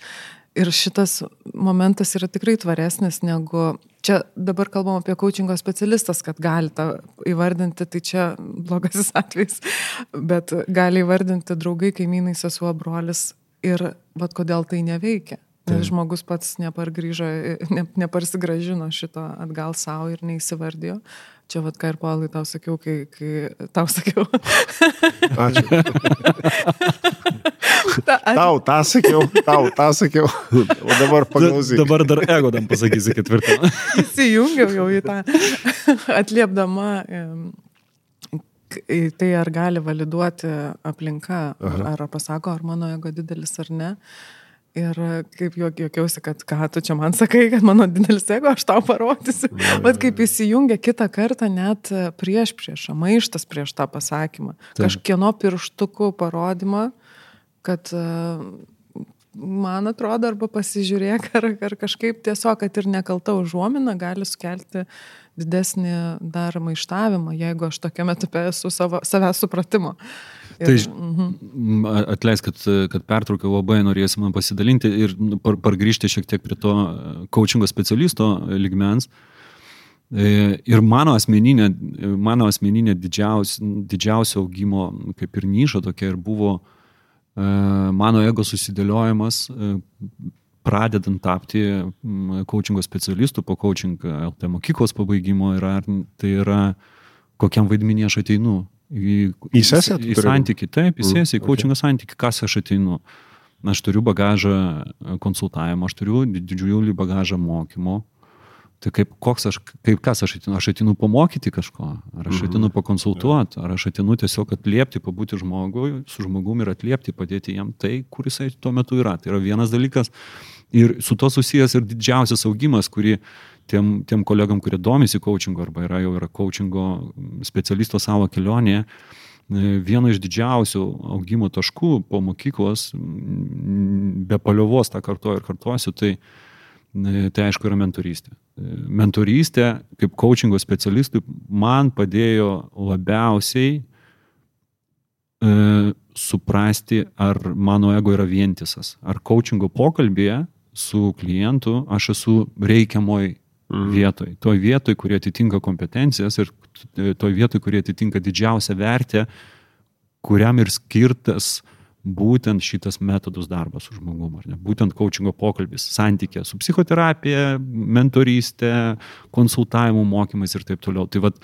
Ir šitas momentas yra tikrai tvaresnis negu čia dabar kalbam apie coachingo specialistas, kad gali tą įvardinti, tai čia blogasis atvejs, bet gali įvardinti draugai, kaimynai, sesuo, brolis ir vad kodėl tai neveikia. Nes žmogus pats nepargrįžo, ne, neparsigražino šito atgal savo ir neįsivardijo. Čia vad ką ir Paulai tau sakiau, kai, kai tau sakiau. Ačiū. Ta, aš... Tau tą sakiau, tau tą sakiau. O dabar paklausyk. Da, dabar dar ego tam pasakysi ketvirtą. Įsijungiau jau į tą atliepdama tai, ar gali validuoti aplinka, Aha. ar pasako, ar mano ego didelis ar ne. Ir kaip juokiausi, kad ką tu čia man sakai, kad mano didelis ego, aš tau parodysiu. Bet kaip įsijungia kitą kartą net prieš priešą, maištas prieš tą pasakymą. Taip. Kažkieno pirštukų parodymą kad e, man atrodo, arba pasižiūrėk, ar, ar kažkaip tiesiog, kad ir nekalta užuomina gali sukelti didesnį dar maištavimą, jeigu aš tokiame etape esu savo, savęs supratimo. Ir, tai mhm. atleisk, kad, kad pertraukiau, labai norėsi man pasidalinti ir nu, par, pargrįžti šiek tiek prie to coachingo specialisto ligmens. E, ir mano asmeninė, mano asmeninė didžiausio, didžiausio augimo kaip ir niša tokia ir buvo uh, E, mano ego susidėliojimas, e, pradedant tapti coachingo specialistu po coaching LT mokyklos pabaigimo, yra, tai yra kokiam vaidmenį aš ateinu. Į, į sesiją? Į, į santykį, taip, į sesiją, į coachingo okay. santykį, kas aš ateinu. Aš turiu bagažą konsultavimo, aš turiu didžiulį bagažą mokymo, Tai kaip, koks aš, kaip kas aš atinu, aš atinu pamokyti kažko, ar aš mhm. atinu pakonsultuoti, ar aš atinu tiesiog atliepti, pabūti žmogui, su žmogumi ir atliepti, padėti jam tai, kur jisai tuo metu yra. Tai yra vienas dalykas. Ir su to susijęs ir didžiausias augimas, kurį tiem, tiem kolegam, kurie domisi coachingo arba yra jau yra coachingo specialisto savo kelionėje, vieno iš didžiausių augimo taškų po mokyklos, be paliovos tą kartuoju ir kartuosiu, tai tai aišku yra mentorystė. Mentorystė kaip coachingo specialistui man padėjo labiausiai e, suprasti, ar mano ego yra vientisas. Ar coachingo pokalbėje su klientu aš esu reikiamoj mm. vietoj. Toj vietoj, kurie atitinka kompetencijas ir toj vietoj, kurie atitinka didžiausią vertę, kuriam ir skirtas būtent šitas metodus darbas su žmogum, ar ne? Būtent coachingo pokalbis, santykė su psichoterapija, mentorystė, konsultavimų mokymais ir taip toliau. Tai vad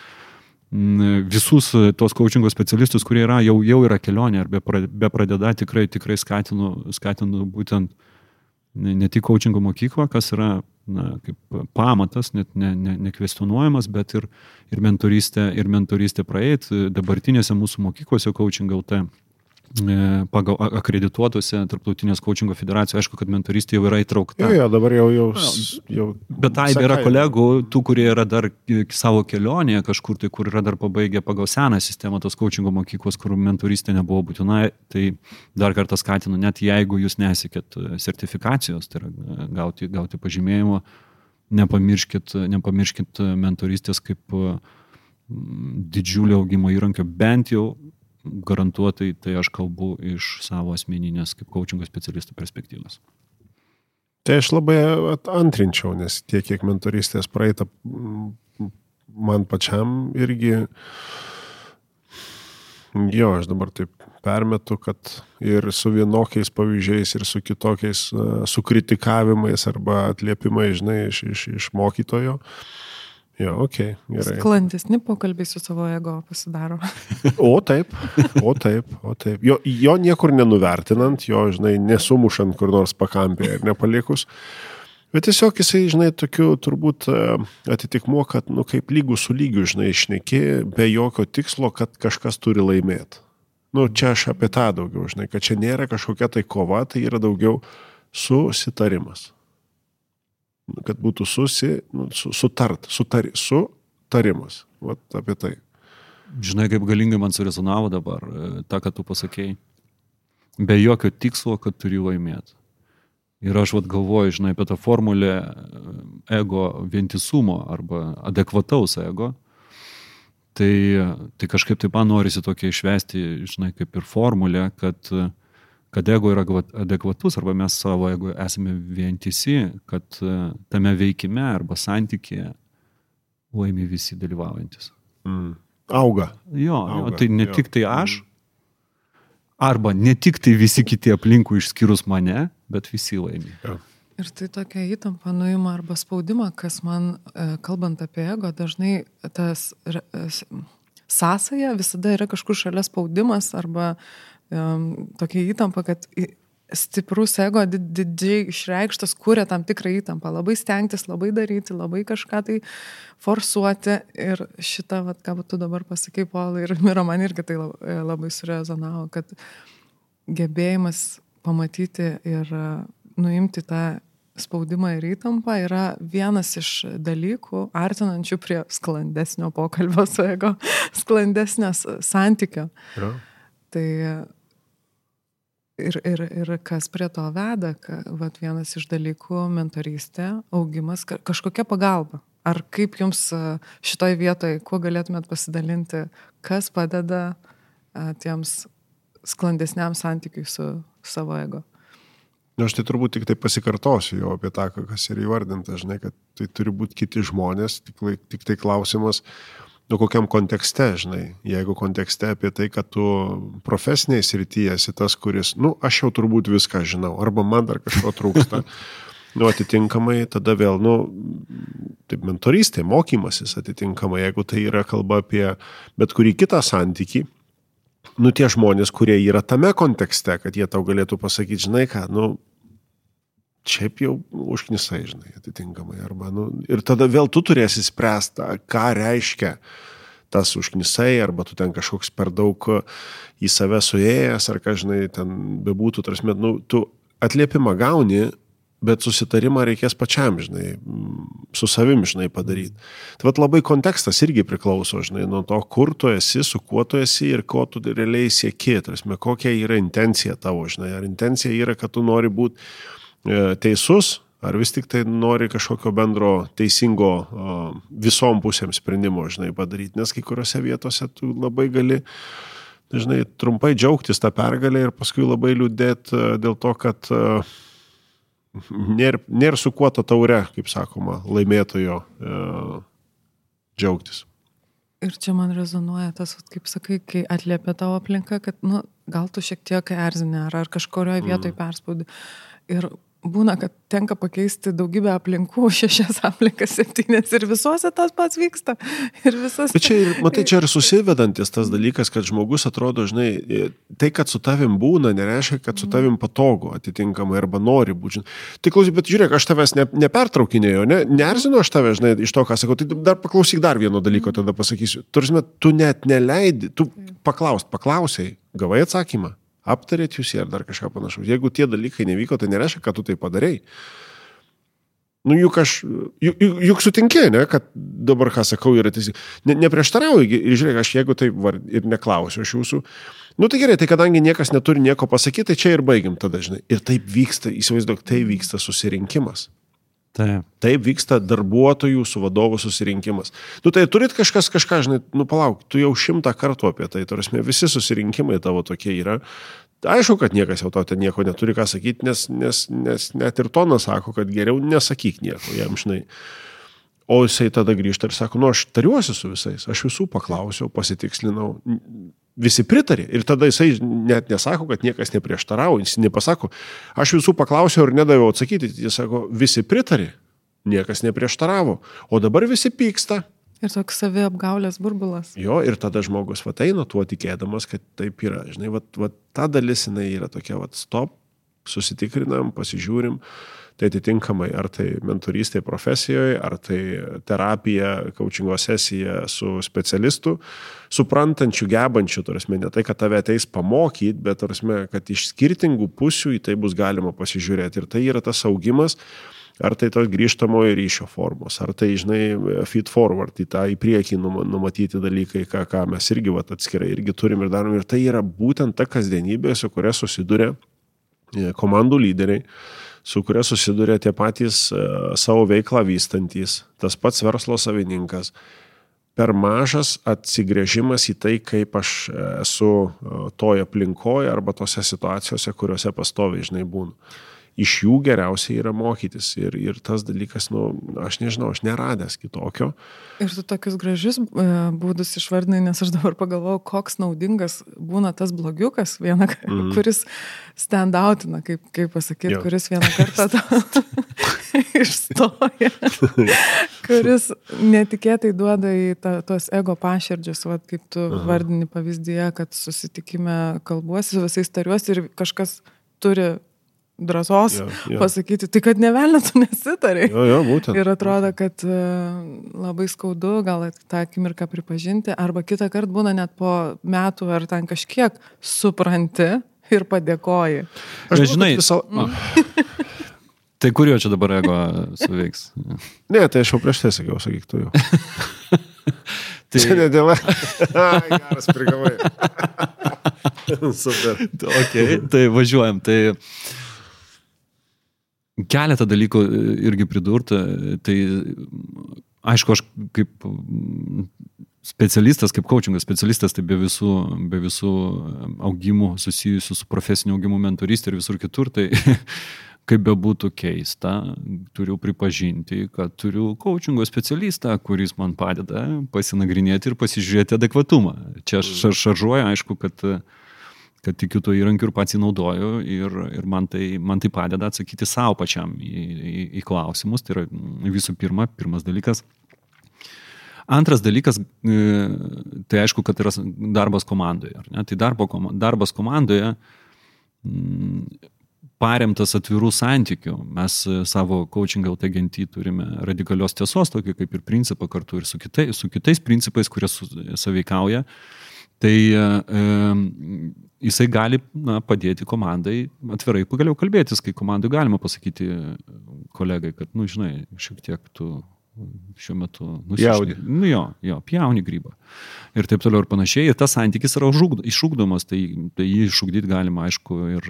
visus tos coachingo specialistus, kurie yra, jau, jau yra kelionė ar be, pradeda, tikrai, tikrai skatinu, skatinu būtent ne, ne tik coachingo mokykla, kas yra na, kaip pamatas, net ne, ne, nekvestionuojamas, bet ir, ir mentorystė, ir mentorystė praeit dabartinėse mūsų mokyklose coaching LT E, pagal akredituotose tarptautinės coachingo federacijos, aišku, kad mentoristė jau yra įtraukta. Jo, jo dabar jau, jau, jau Bet tai yra kolegų, tų, kurie yra dar savo kelionėje kažkur, tai kur yra dar pabaigę pagal seną sistemą tos coachingo mokyklos, kur mentoristė nebuvo būtina, tai dar kartą skatinu, net jeigu jūs nesikėt sertifikacijos, tai yra e, gauti, gauti pažymėjimo, nepamirškit, nepamirškit mentoristės kaip didžiulio augimo įrankio, bent jau garantuotai tai aš kalbu iš savo asmeninės kaip coachingo specialisto perspektyvos. Tai aš labai antrinčiau, nes tiek, kiek mentoristės praeitą man pačiam irgi, jo, aš dabar taip permetu, kad ir su vienokiais pavyzdžiais, ir su kitokiais sukritikavimais arba atliepimais, žinai, iš, iš, iš mokytojo, uh, Jo, ok, gerai. Sklandesni pokalbiai su savo ego pasidaro. O taip, o taip, o taip. Jo, jo niekur nenuvertinant, jo, žinai, nesumušant kur nors pakampėje ir nepalikus. Bet tiesiog jisai, žinai, tokiu turbūt e, atitikmuo, kad, nu, kaip lygų su lygiu, žinai, išneki, be jokio tikslo, kad kažkas turi laimėti. Nu, čia aš apie tą daugiau, žinai, kad čia nėra kažkokia tai kova, tai yra daugiau susitarimas kad būtų susi, nu, su, sutart, sutari, sutarimas. Vat apie tai. Žinai, kaip galingai man surezonavo dabar e, tą, ką tu pasakėjai. Be jokio tikslo, kad turi laimėti. Ir aš vad galvoju, žinai, apie tą formulę e, ego vientisumo arba adekvataus ego. Tai, tai kažkaip taip man norisi tokia išvesti, žinai, kaip ir formulę, kad uh, kad ego yra adekvatus arba mes savo ego esame vientisi, kad e, tame veikime arba santykėje laimi visi dalyvaujantis. Mm. Auga. Jo, Auga. jo, tai ne jo. tik tai aš, arba ne tik tai visi kiti aplinkų išskyrus mane, bet visi laimi. Jo. Ir tai tokia įtampa nuima arba spaudimą, kas man, e, kalbant apie ego, dažnai tas e, sąsaja visada yra kažkur šalia spaudimas arba um, tokia įtampa, kad stiprus ego didžiai išreikštas kūrė tam tikrą įtampą. Labai stengtis, labai daryti, labai kažką tai forsuoti. Ir šitą, vat, ką tu dabar pasakai, Paulai, ir Miro man irgi tai labai, labai surezonavo, kad gebėjimas pamatyti ir nuimti tą spaudimą ir įtampą yra vienas iš dalykų artinančių prie sklandesnio pokalbio su ego, sklandesnės santykio. Ja. Tai Ir, ir, ir kas prie to veda, ka, vat, vienas iš dalykų - mentorystė, augimas, kažkokia pagalba. Ar kaip jums šitoj vietoje, kuo galėtumėt pasidalinti, kas padeda tiems sklandesniam santykiui su savo ego? Na, nu, aš tai turbūt tik tai pasikartosiu jau apie tą, kas yra įvardinta, žinai, kad tai turi būti kiti žmonės, tik, tik tai klausimas, nu kokiam kontekste, žinai, jeigu kontekste apie tai, kad tu profesiniai srityje esi tas, kuris, nu, aš jau turbūt viską žinau, arba man dar kažko trūksta. Nu, atitinkamai, tada vėl, nu, taip, mentorystė, mokymasis atitinkamai, jeigu tai yra kalba apie bet kurį kitą santykį, nu, tie žmonės, kurie yra tame kontekste, kad jie tau galėtų pasakyti, žinai ką, nu, šiaip jau užknisai, žinai, atitinkamai. Arba, nu, ir tada vėl tu turėsi spręsti, ką reiškia tas užknisai, arba tu ten kažkoks per daug į save suėjęs, ar ką, žinai, ten bebūtų, tarsi, nu, tu atliepimą gauni, bet susitarimą reikės pačiam, žinai, su savim, žinai, padaryti. Tai vad labai kontekstas irgi priklauso, žinai, nuo to, kur tu esi, su kuo tu esi ir ko tu realiai sieki, tarsi, kokia yra intencija tavo, žinai, ar intencija yra, kad tu nori būti teisus, ar vis tik tai nori kažkokio bendro teisingo visom pusėm sprendimo, žinai, padaryti, nes kai kuriuose vietose tu labai gali, žinai, trumpai džiaugtis tą pergalę ir paskui labai liūdėti e, dėl to, kad e, nėra nėr su kuo ta taure, kaip sakoma, laimėtojo džiaugtis. Ir čia man rezonuoja tas, kaip sakai, kai atliepia tavo aplinka, kad, nu, gal tu šiek tiek erzinė ar, ar kažkurioje vietoje mm. perspaudi. Ir būna, kad tenka pakeisti daugybę aplinkų, šešias aplinkas, septynės ir visuose tas pats vyksta. Ir visas... Bet čia, ir, matai, čia ir susivedantis tas dalykas, kad žmogus atrodo, žinai, tai, kad su tavim būna, nereiškia, kad su tavim patogu atitinkamai arba nori būti. Tai klausyk, bet žiūrėk, aš tavęs ne, nepertraukinėjau, ne, neerzinu aš tavęs, žinai, iš to, ką sakau, tai dar paklausyk dar vieno dalyko, tada pasakysiu. Turime, tu net neleidi, tu paklaust, paklausiai, gavai atsakymą aptarėt jūs jį ar dar kažką panašaus. Jeigu tie dalykai nevyko, tai nereiškia, kad tu tai padarai. Nu, juk aš, juk, juk, juk sutinkė, ne, kad dabar, ką sakau, yra tiesiog, ne, neprieštarauju ir žiūrėk, aš jeigu tai var, ir neklausiu aš jūsų, nu tai gerai, tai kadangi niekas neturi nieko pasakyti, tai čia ir baigiam tada, žinai. Ir taip vyksta, įsivaizduok, tai vyksta susirinkimas. Taip. Taip vyksta darbuotojų su vadovu susirinkimas. Nu tai turit kažkas kažką, žinai, nu palauk, tu jau šimtą kartų apie tai, tarsi visi susirinkimai tavo tokie yra. Aišku, kad niekas jau tau ten nieko neturi ką sakyti, nes, nes, nes net ir tonas sako, kad geriau nesakyk nieko jam, žinai. O jisai tada grįžta ir sako, nu aš tariuosi su visais, aš visų paklausiau, pasitikslinau, visi pritarė. Ir tada jisai net nesako, kad niekas neprieštaravo, jis nepasako, aš visų paklausiau ir nedaviau atsakyti, jis sako, visi pritarė, niekas neprieštaravo, o dabar visi pyksta. Ir toks savi apgaulės burbulas. Jo, ir tada žmogus va eina tuo tikėdamas, kad taip yra. Žinai, va, va ta dalis jinai yra tokia, va stop, susitikrinam, pasižiūrim. Tai atitinkamai, ar tai mentorystė profesijoje, ar tai terapija, coachingo sesija su specialistu, suprantančiu, gebančiu, tarsi ne tai, kad tave ateis pamokyti, bet tarsi, kad iš skirtingų pusių į tai bus galima pasižiūrėti. Ir tai yra tas augimas, ar tai tos grįžtamojo ryšio formos, ar tai, žinai, feed forward, į tą į priekį numatyti dalykai, ką, ką mes irgi vat, atskirai irgi turim ir darom. Ir tai yra būtent ta kasdienybė, su kuria susiduria e, komandų lyderiai su kuria susiduria tie patys e, savo veiklą vystantis, tas pats verslo savininkas. Per mažas atsigrėžimas į tai, kaip aš esu e, toje aplinkoje arba tose situacijose, kuriuose pastoviai, žinai, būnu iš jų geriausia yra mokytis. Ir, ir tas dalykas, nu, aš nežinau, aš neradęs kitokio. Ir tu tokius gražius e, būdus išvardinai, nes aš dabar pagalvojau, koks naudingas būna tas blogiukas, viena, mm. kuris standoutina, kaip, kaip pasakyti, jo. kuris vieną kartą išstoja, kuris netikėtai duoda į ta, tuos ego paširdžius, va, kaip tu Aha. vardini pavyzdyje, kad susitikime kalbuosi visais tariuosi ir kažkas turi drąsos ja, ja. pasakyti, tai kad nevelnė tu nesitarai. Jo, jo, būtent. Ir atrodo, kad uh, labai skaudu gal tą akimirką pripažinti, arba kitą kartą būna net po metų ar ten kažkiek supranti ir padėkoji. Aš žinai, visą... Mm. tai kurio čia dabar ego suveiks? ne, tai aš jau prieš tai sakiau, sakyk tu jau. tai... Čia ne dėl... Geras prigavai. Super. Okay, tai važiuojam. Tai keletą dalykų e, irgi pridurti. Tai aišku, aš kaip specialistas, kaip coachingo specialistas, tai be visų, be visų augimų susijusių su profesiniu augimu mentorystė ir visur kitur, tai kaip bebūtų keista, turiu pripažinti, kad turiu coachingo specialistą, kuris man padeda pasinagrinėti ir pasižiūrėti adekvatumą. Čia aš šaržuoju, aišku, kad uh, kad tikiu tuo įrankiu ir pats jį naudoju ir, ir man, tai, man tai padeda atsakyti savo pačiam į, į, į klausimus. Tai yra visų pirma, pirmas dalykas. Antras dalykas, e, tai aišku, kad yra darbas komandoje. Tai darbo, darbas komandoje paremtas atvirų santykių. Mes savo coaching LT genty turime radikalios tiesos, tokį kaip ir principą kartu ir su, kitai, su kitais principais, kurie saveikauja. Tai e, jisai gali na, padėti komandai atvirai pagaliau kalbėtis, kai komandai galima pasakyti kolegai, kad, nu, žinai, šiek tiek tu šiuo metu nusijauni. Nu jo, jo, pjauni grybą. Ir taip toliau ir panašiai. Ir tas santykis yra iššūkdomas, tai, tai jį iššūkdyti galima, aišku, ir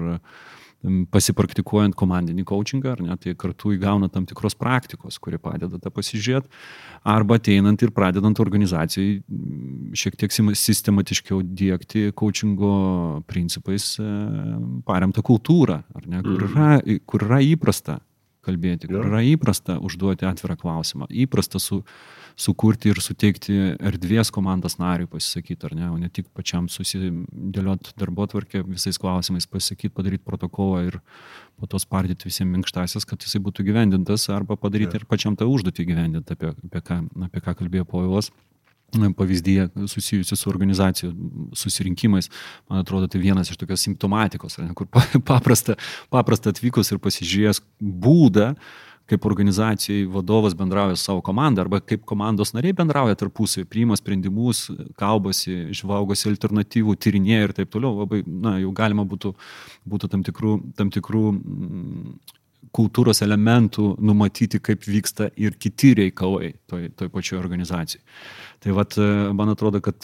pasipraktikuojant komandinį coachingą, ar ne, tai kartu įgauna tam tikros praktikos, kuri padeda tą pasižiūrėti, arba ateinant ir pradedant organizacijai šiek tiek sistematiškiau dėkti coachingo principais e, paremtą kultūrą, ar ne, kur mhm. yra, kur yra įprasta kalbėti, kur yra įprasta užduoti atvirą klausimą, įprasta su, sukurti ir suteikti erdvės komandos nariui pasisakyti, ar ne, o ne tik pačiam susidėlioti darbo tvarkę visais klausimais, pasakyti, padaryti protokolą ir po to spardyti visiems minkštasias, kad jisai būtų gyvendintas, arba padaryti ir pačiam tą užduotį gyvendinti, apie, apie, ką, apie ką kalbėjo Povilas pavyzdyje susijusi su organizacijų susirinkimais, man atrodo, tai vienas iš tokios simptomatikos, ne, kur paprasta, paprasta atvykus ir pasižiūrėjęs būdą, kaip organizacijai vadovas bendrauja su savo komanda arba kaip komandos nariai bendrauja tarpusai, priima sprendimus, kalbasi, žvalgosi alternatyvų, tyrinėja ir taip toliau, labai, na, jau galima būtų, būtų tam tikrų, tam tikrų mm, kultūros elementų numatyti, kaip vyksta ir kiti reikalai toj, toj pačioj organizacijai. Tai vat, man atrodo, kad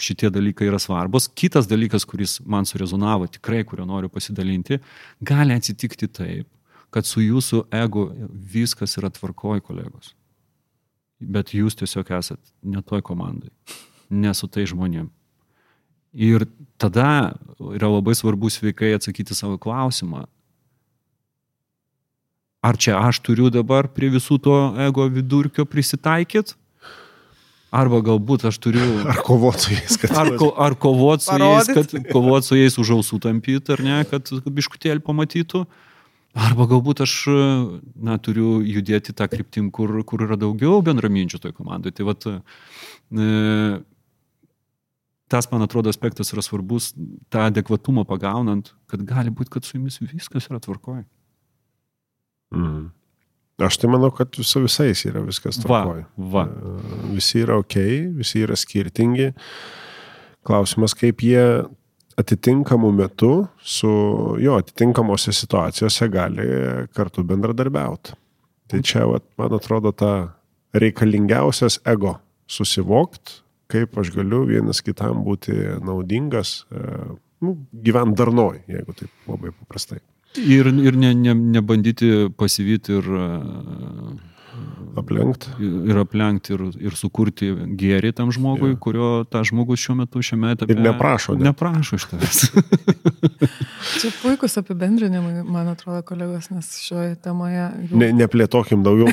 šitie dalykai yra svarbus. Kitas dalykas, kuris man surezonavo, tikrai, kurio noriu pasidalinti, gali atsitikti taip, kad su jūsų ego viskas yra tvarkoj, kolegos. Bet jūs tiesiog esat ne toj komandai, ne su tai žmonėm. Ir tada yra labai svarbu sveikai atsakyti savo klausimą. Ar čia aš turiu dabar prie visų to ego vidurkio prisitaikyti? Arba galbūt aš turiu... Ar kovoti su jais, kad... Ar, ko, ar kovoti su jais, kad kovoti su jais už ausų tampyti, ar ne, kad biškutėlį pamatytų. Uh, Arba galbūt aš na, turiu judėti tą kryptim, kur, kur yra daugiau bendraminčių toj komandai. Tai vat, e, tas, man atrodo, aspektas yra svarbus, tą adekvatumą pagaunant, kad gali būti, kad su jumis viskas yra tvarkoje. Mm. Aš tai manau, kad su visais yra viskas tvarkoje. Va, va. E, visi yra ok, visi yra skirtingi. Klausimas, kaip jie atitinkamu metu su jo atitinkamose situacijose gali kartu bendradarbiauti. Tai čia, vat, man atrodo, ta reikalingiausias ego susivokti, kaip aš galiu vienas kitam būti naudingas, e, nu, gyvent darnoj, jeigu taip labai paprastai. Ir, ir ne, ne, nebandyti pasivyti ir aplenkti. Ir aplenkti ir, ir sukurti gėrį tam žmogui, ja. kurio ta žmogus šiuo metu šiame etape. Ir neprašo. Ne. Neprašo iš tavęs. Čia puikus apibendrinimai, man atrodo, kolegos, nes šioje temoje. Jau... Ne, neplėtokim daugiau.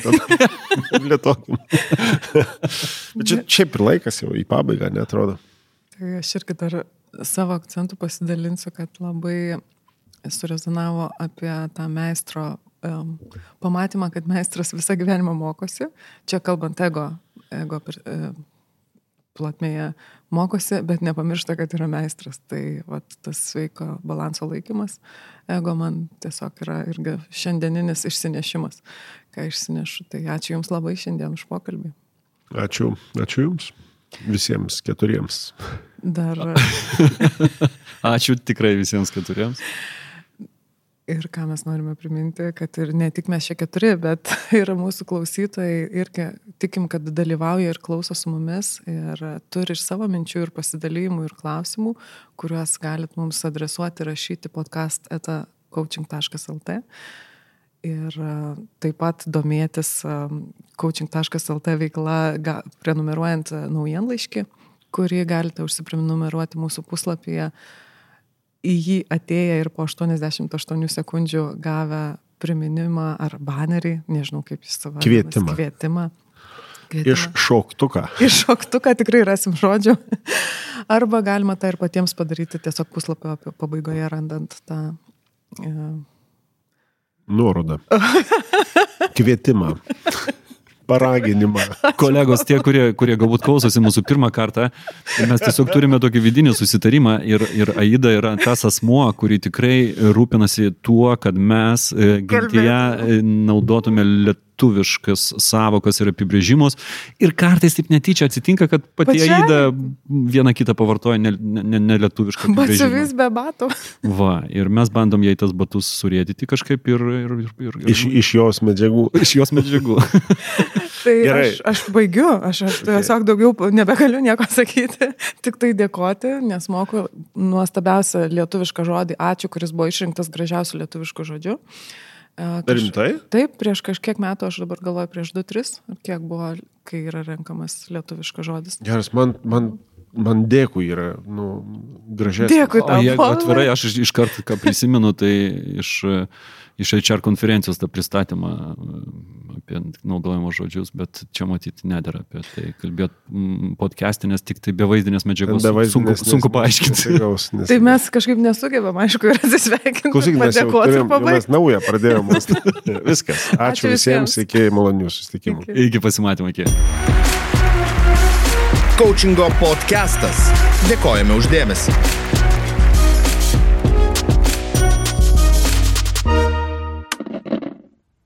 neplėtokim. Bet čia šiaip ir laikas jau į pabaigą, netrodo. Tai aš irgi dar savo akcentų pasidalinsiu, kad labai surezonavo apie tą meistro um, pamatymą, kad meistras visą gyvenimą mokosi. Čia kalbant ego, ego uh, plotmėje mokosi, bet nepamiršta, kad yra meistras. Tai vat, tas sveiko balanso laikymas ego man tiesiog yra irgi šiandieninis išsinešimas, ką išsinešu. Tai ačiū Jums labai šiandien už pokalbį. Ačiū, ačiū Jums. Visiems keturiems. Dar. ačiū tikrai visiems keturiems. Ir ką mes norime priminti, kad ir ne tik mes čia keturi, bet ir mūsų klausytojai irgi tikim, kad dalyvauja ir klauso su mumis ir turi ir savo minčių, ir pasidalymų, ir klausimų, kuriuos galit mums adresuoti, rašyti podcast eta coaching.lt. Ir taip pat domėtis coaching.lt veikla, prenumeruojant naujienlaiškį, kurį galite užsiprenumeruoti mūsų puslapyje į jį atėję ir po 88 sekundžių gavę priminimą ar banerį, nežinau kaip jis savo. Kvietimą. Kvietimą. Kvietimą. Iš šoktuką. Iš šoktuką tikrai rasim žodžių. Arba galima tą ir patiems padaryti tiesiog puslapio pabaigoje randant tą. Uh... Nuorodą. Kvietimą paraginimą. Kolegos, tie, kurie, kurie galbūt klausosi mūsų pirmą kartą, mes tiesiog turime tokį vidinį susitarimą ir, ir Aida yra tas asmuo, kuri tikrai rūpinasi tuo, kad mes e, gentyje e, naudotume lietuvių lietuviškas savokas ir apibrėžimus. Ir kartais taip netyčia atsitinka, kad pati Pačia? Aida vieną kitą pavartoja nelietuvišką ne, ne, ne. Batsiuvis be batų. Va, ir mes bandom jai tas batus surėdyti kažkaip ir... ir, ir, ir, ir iš, iš jos medžiagų. Iš jos medžiagų. tai Gerai. aš, aš baigiu, aš, aš okay. tiesiog daugiau nebegaliu nieko sakyti, tik tai dėkoti, nes moku nuostabiausią lietuvišką žodį ačiū, kuris buvo išrinktas gražiausiu lietuvišku žodžiu. Kaž... Rimtai? Taip, prieš kažkiek metų, aš dabar galvoju prieš 2-3, ar kiek buvo, kai yra renkamas lietuviškas žodis. Geras, man, man, man dėkui yra, nu, gražiai. Dėkui tau. O jeigu atvirai, aš iš karto, ką prisimenu, tai iš, iš HR konferencijos tą pristatymą e, apie naudojimo žodžius, bet čia matyti nedėra apie tai kalbėt podcast'e, nes tik tai be vaizdinės medžiagos Be sunku, vaizdinės sunku nes- paaiškinti. nesigaus, nes- Tai mes kažkaip nesugebam, aišku, ir atsisveikinti. Klausyk, mes jau turim, jau mes naują pradėjome. Viskas. Ačiū, Ačiū visiems, visiems. iki malonių susitikimų. Iki. Iki pasimatymo, iki. Coachingo podcastas. Dėkojame uždėmesi.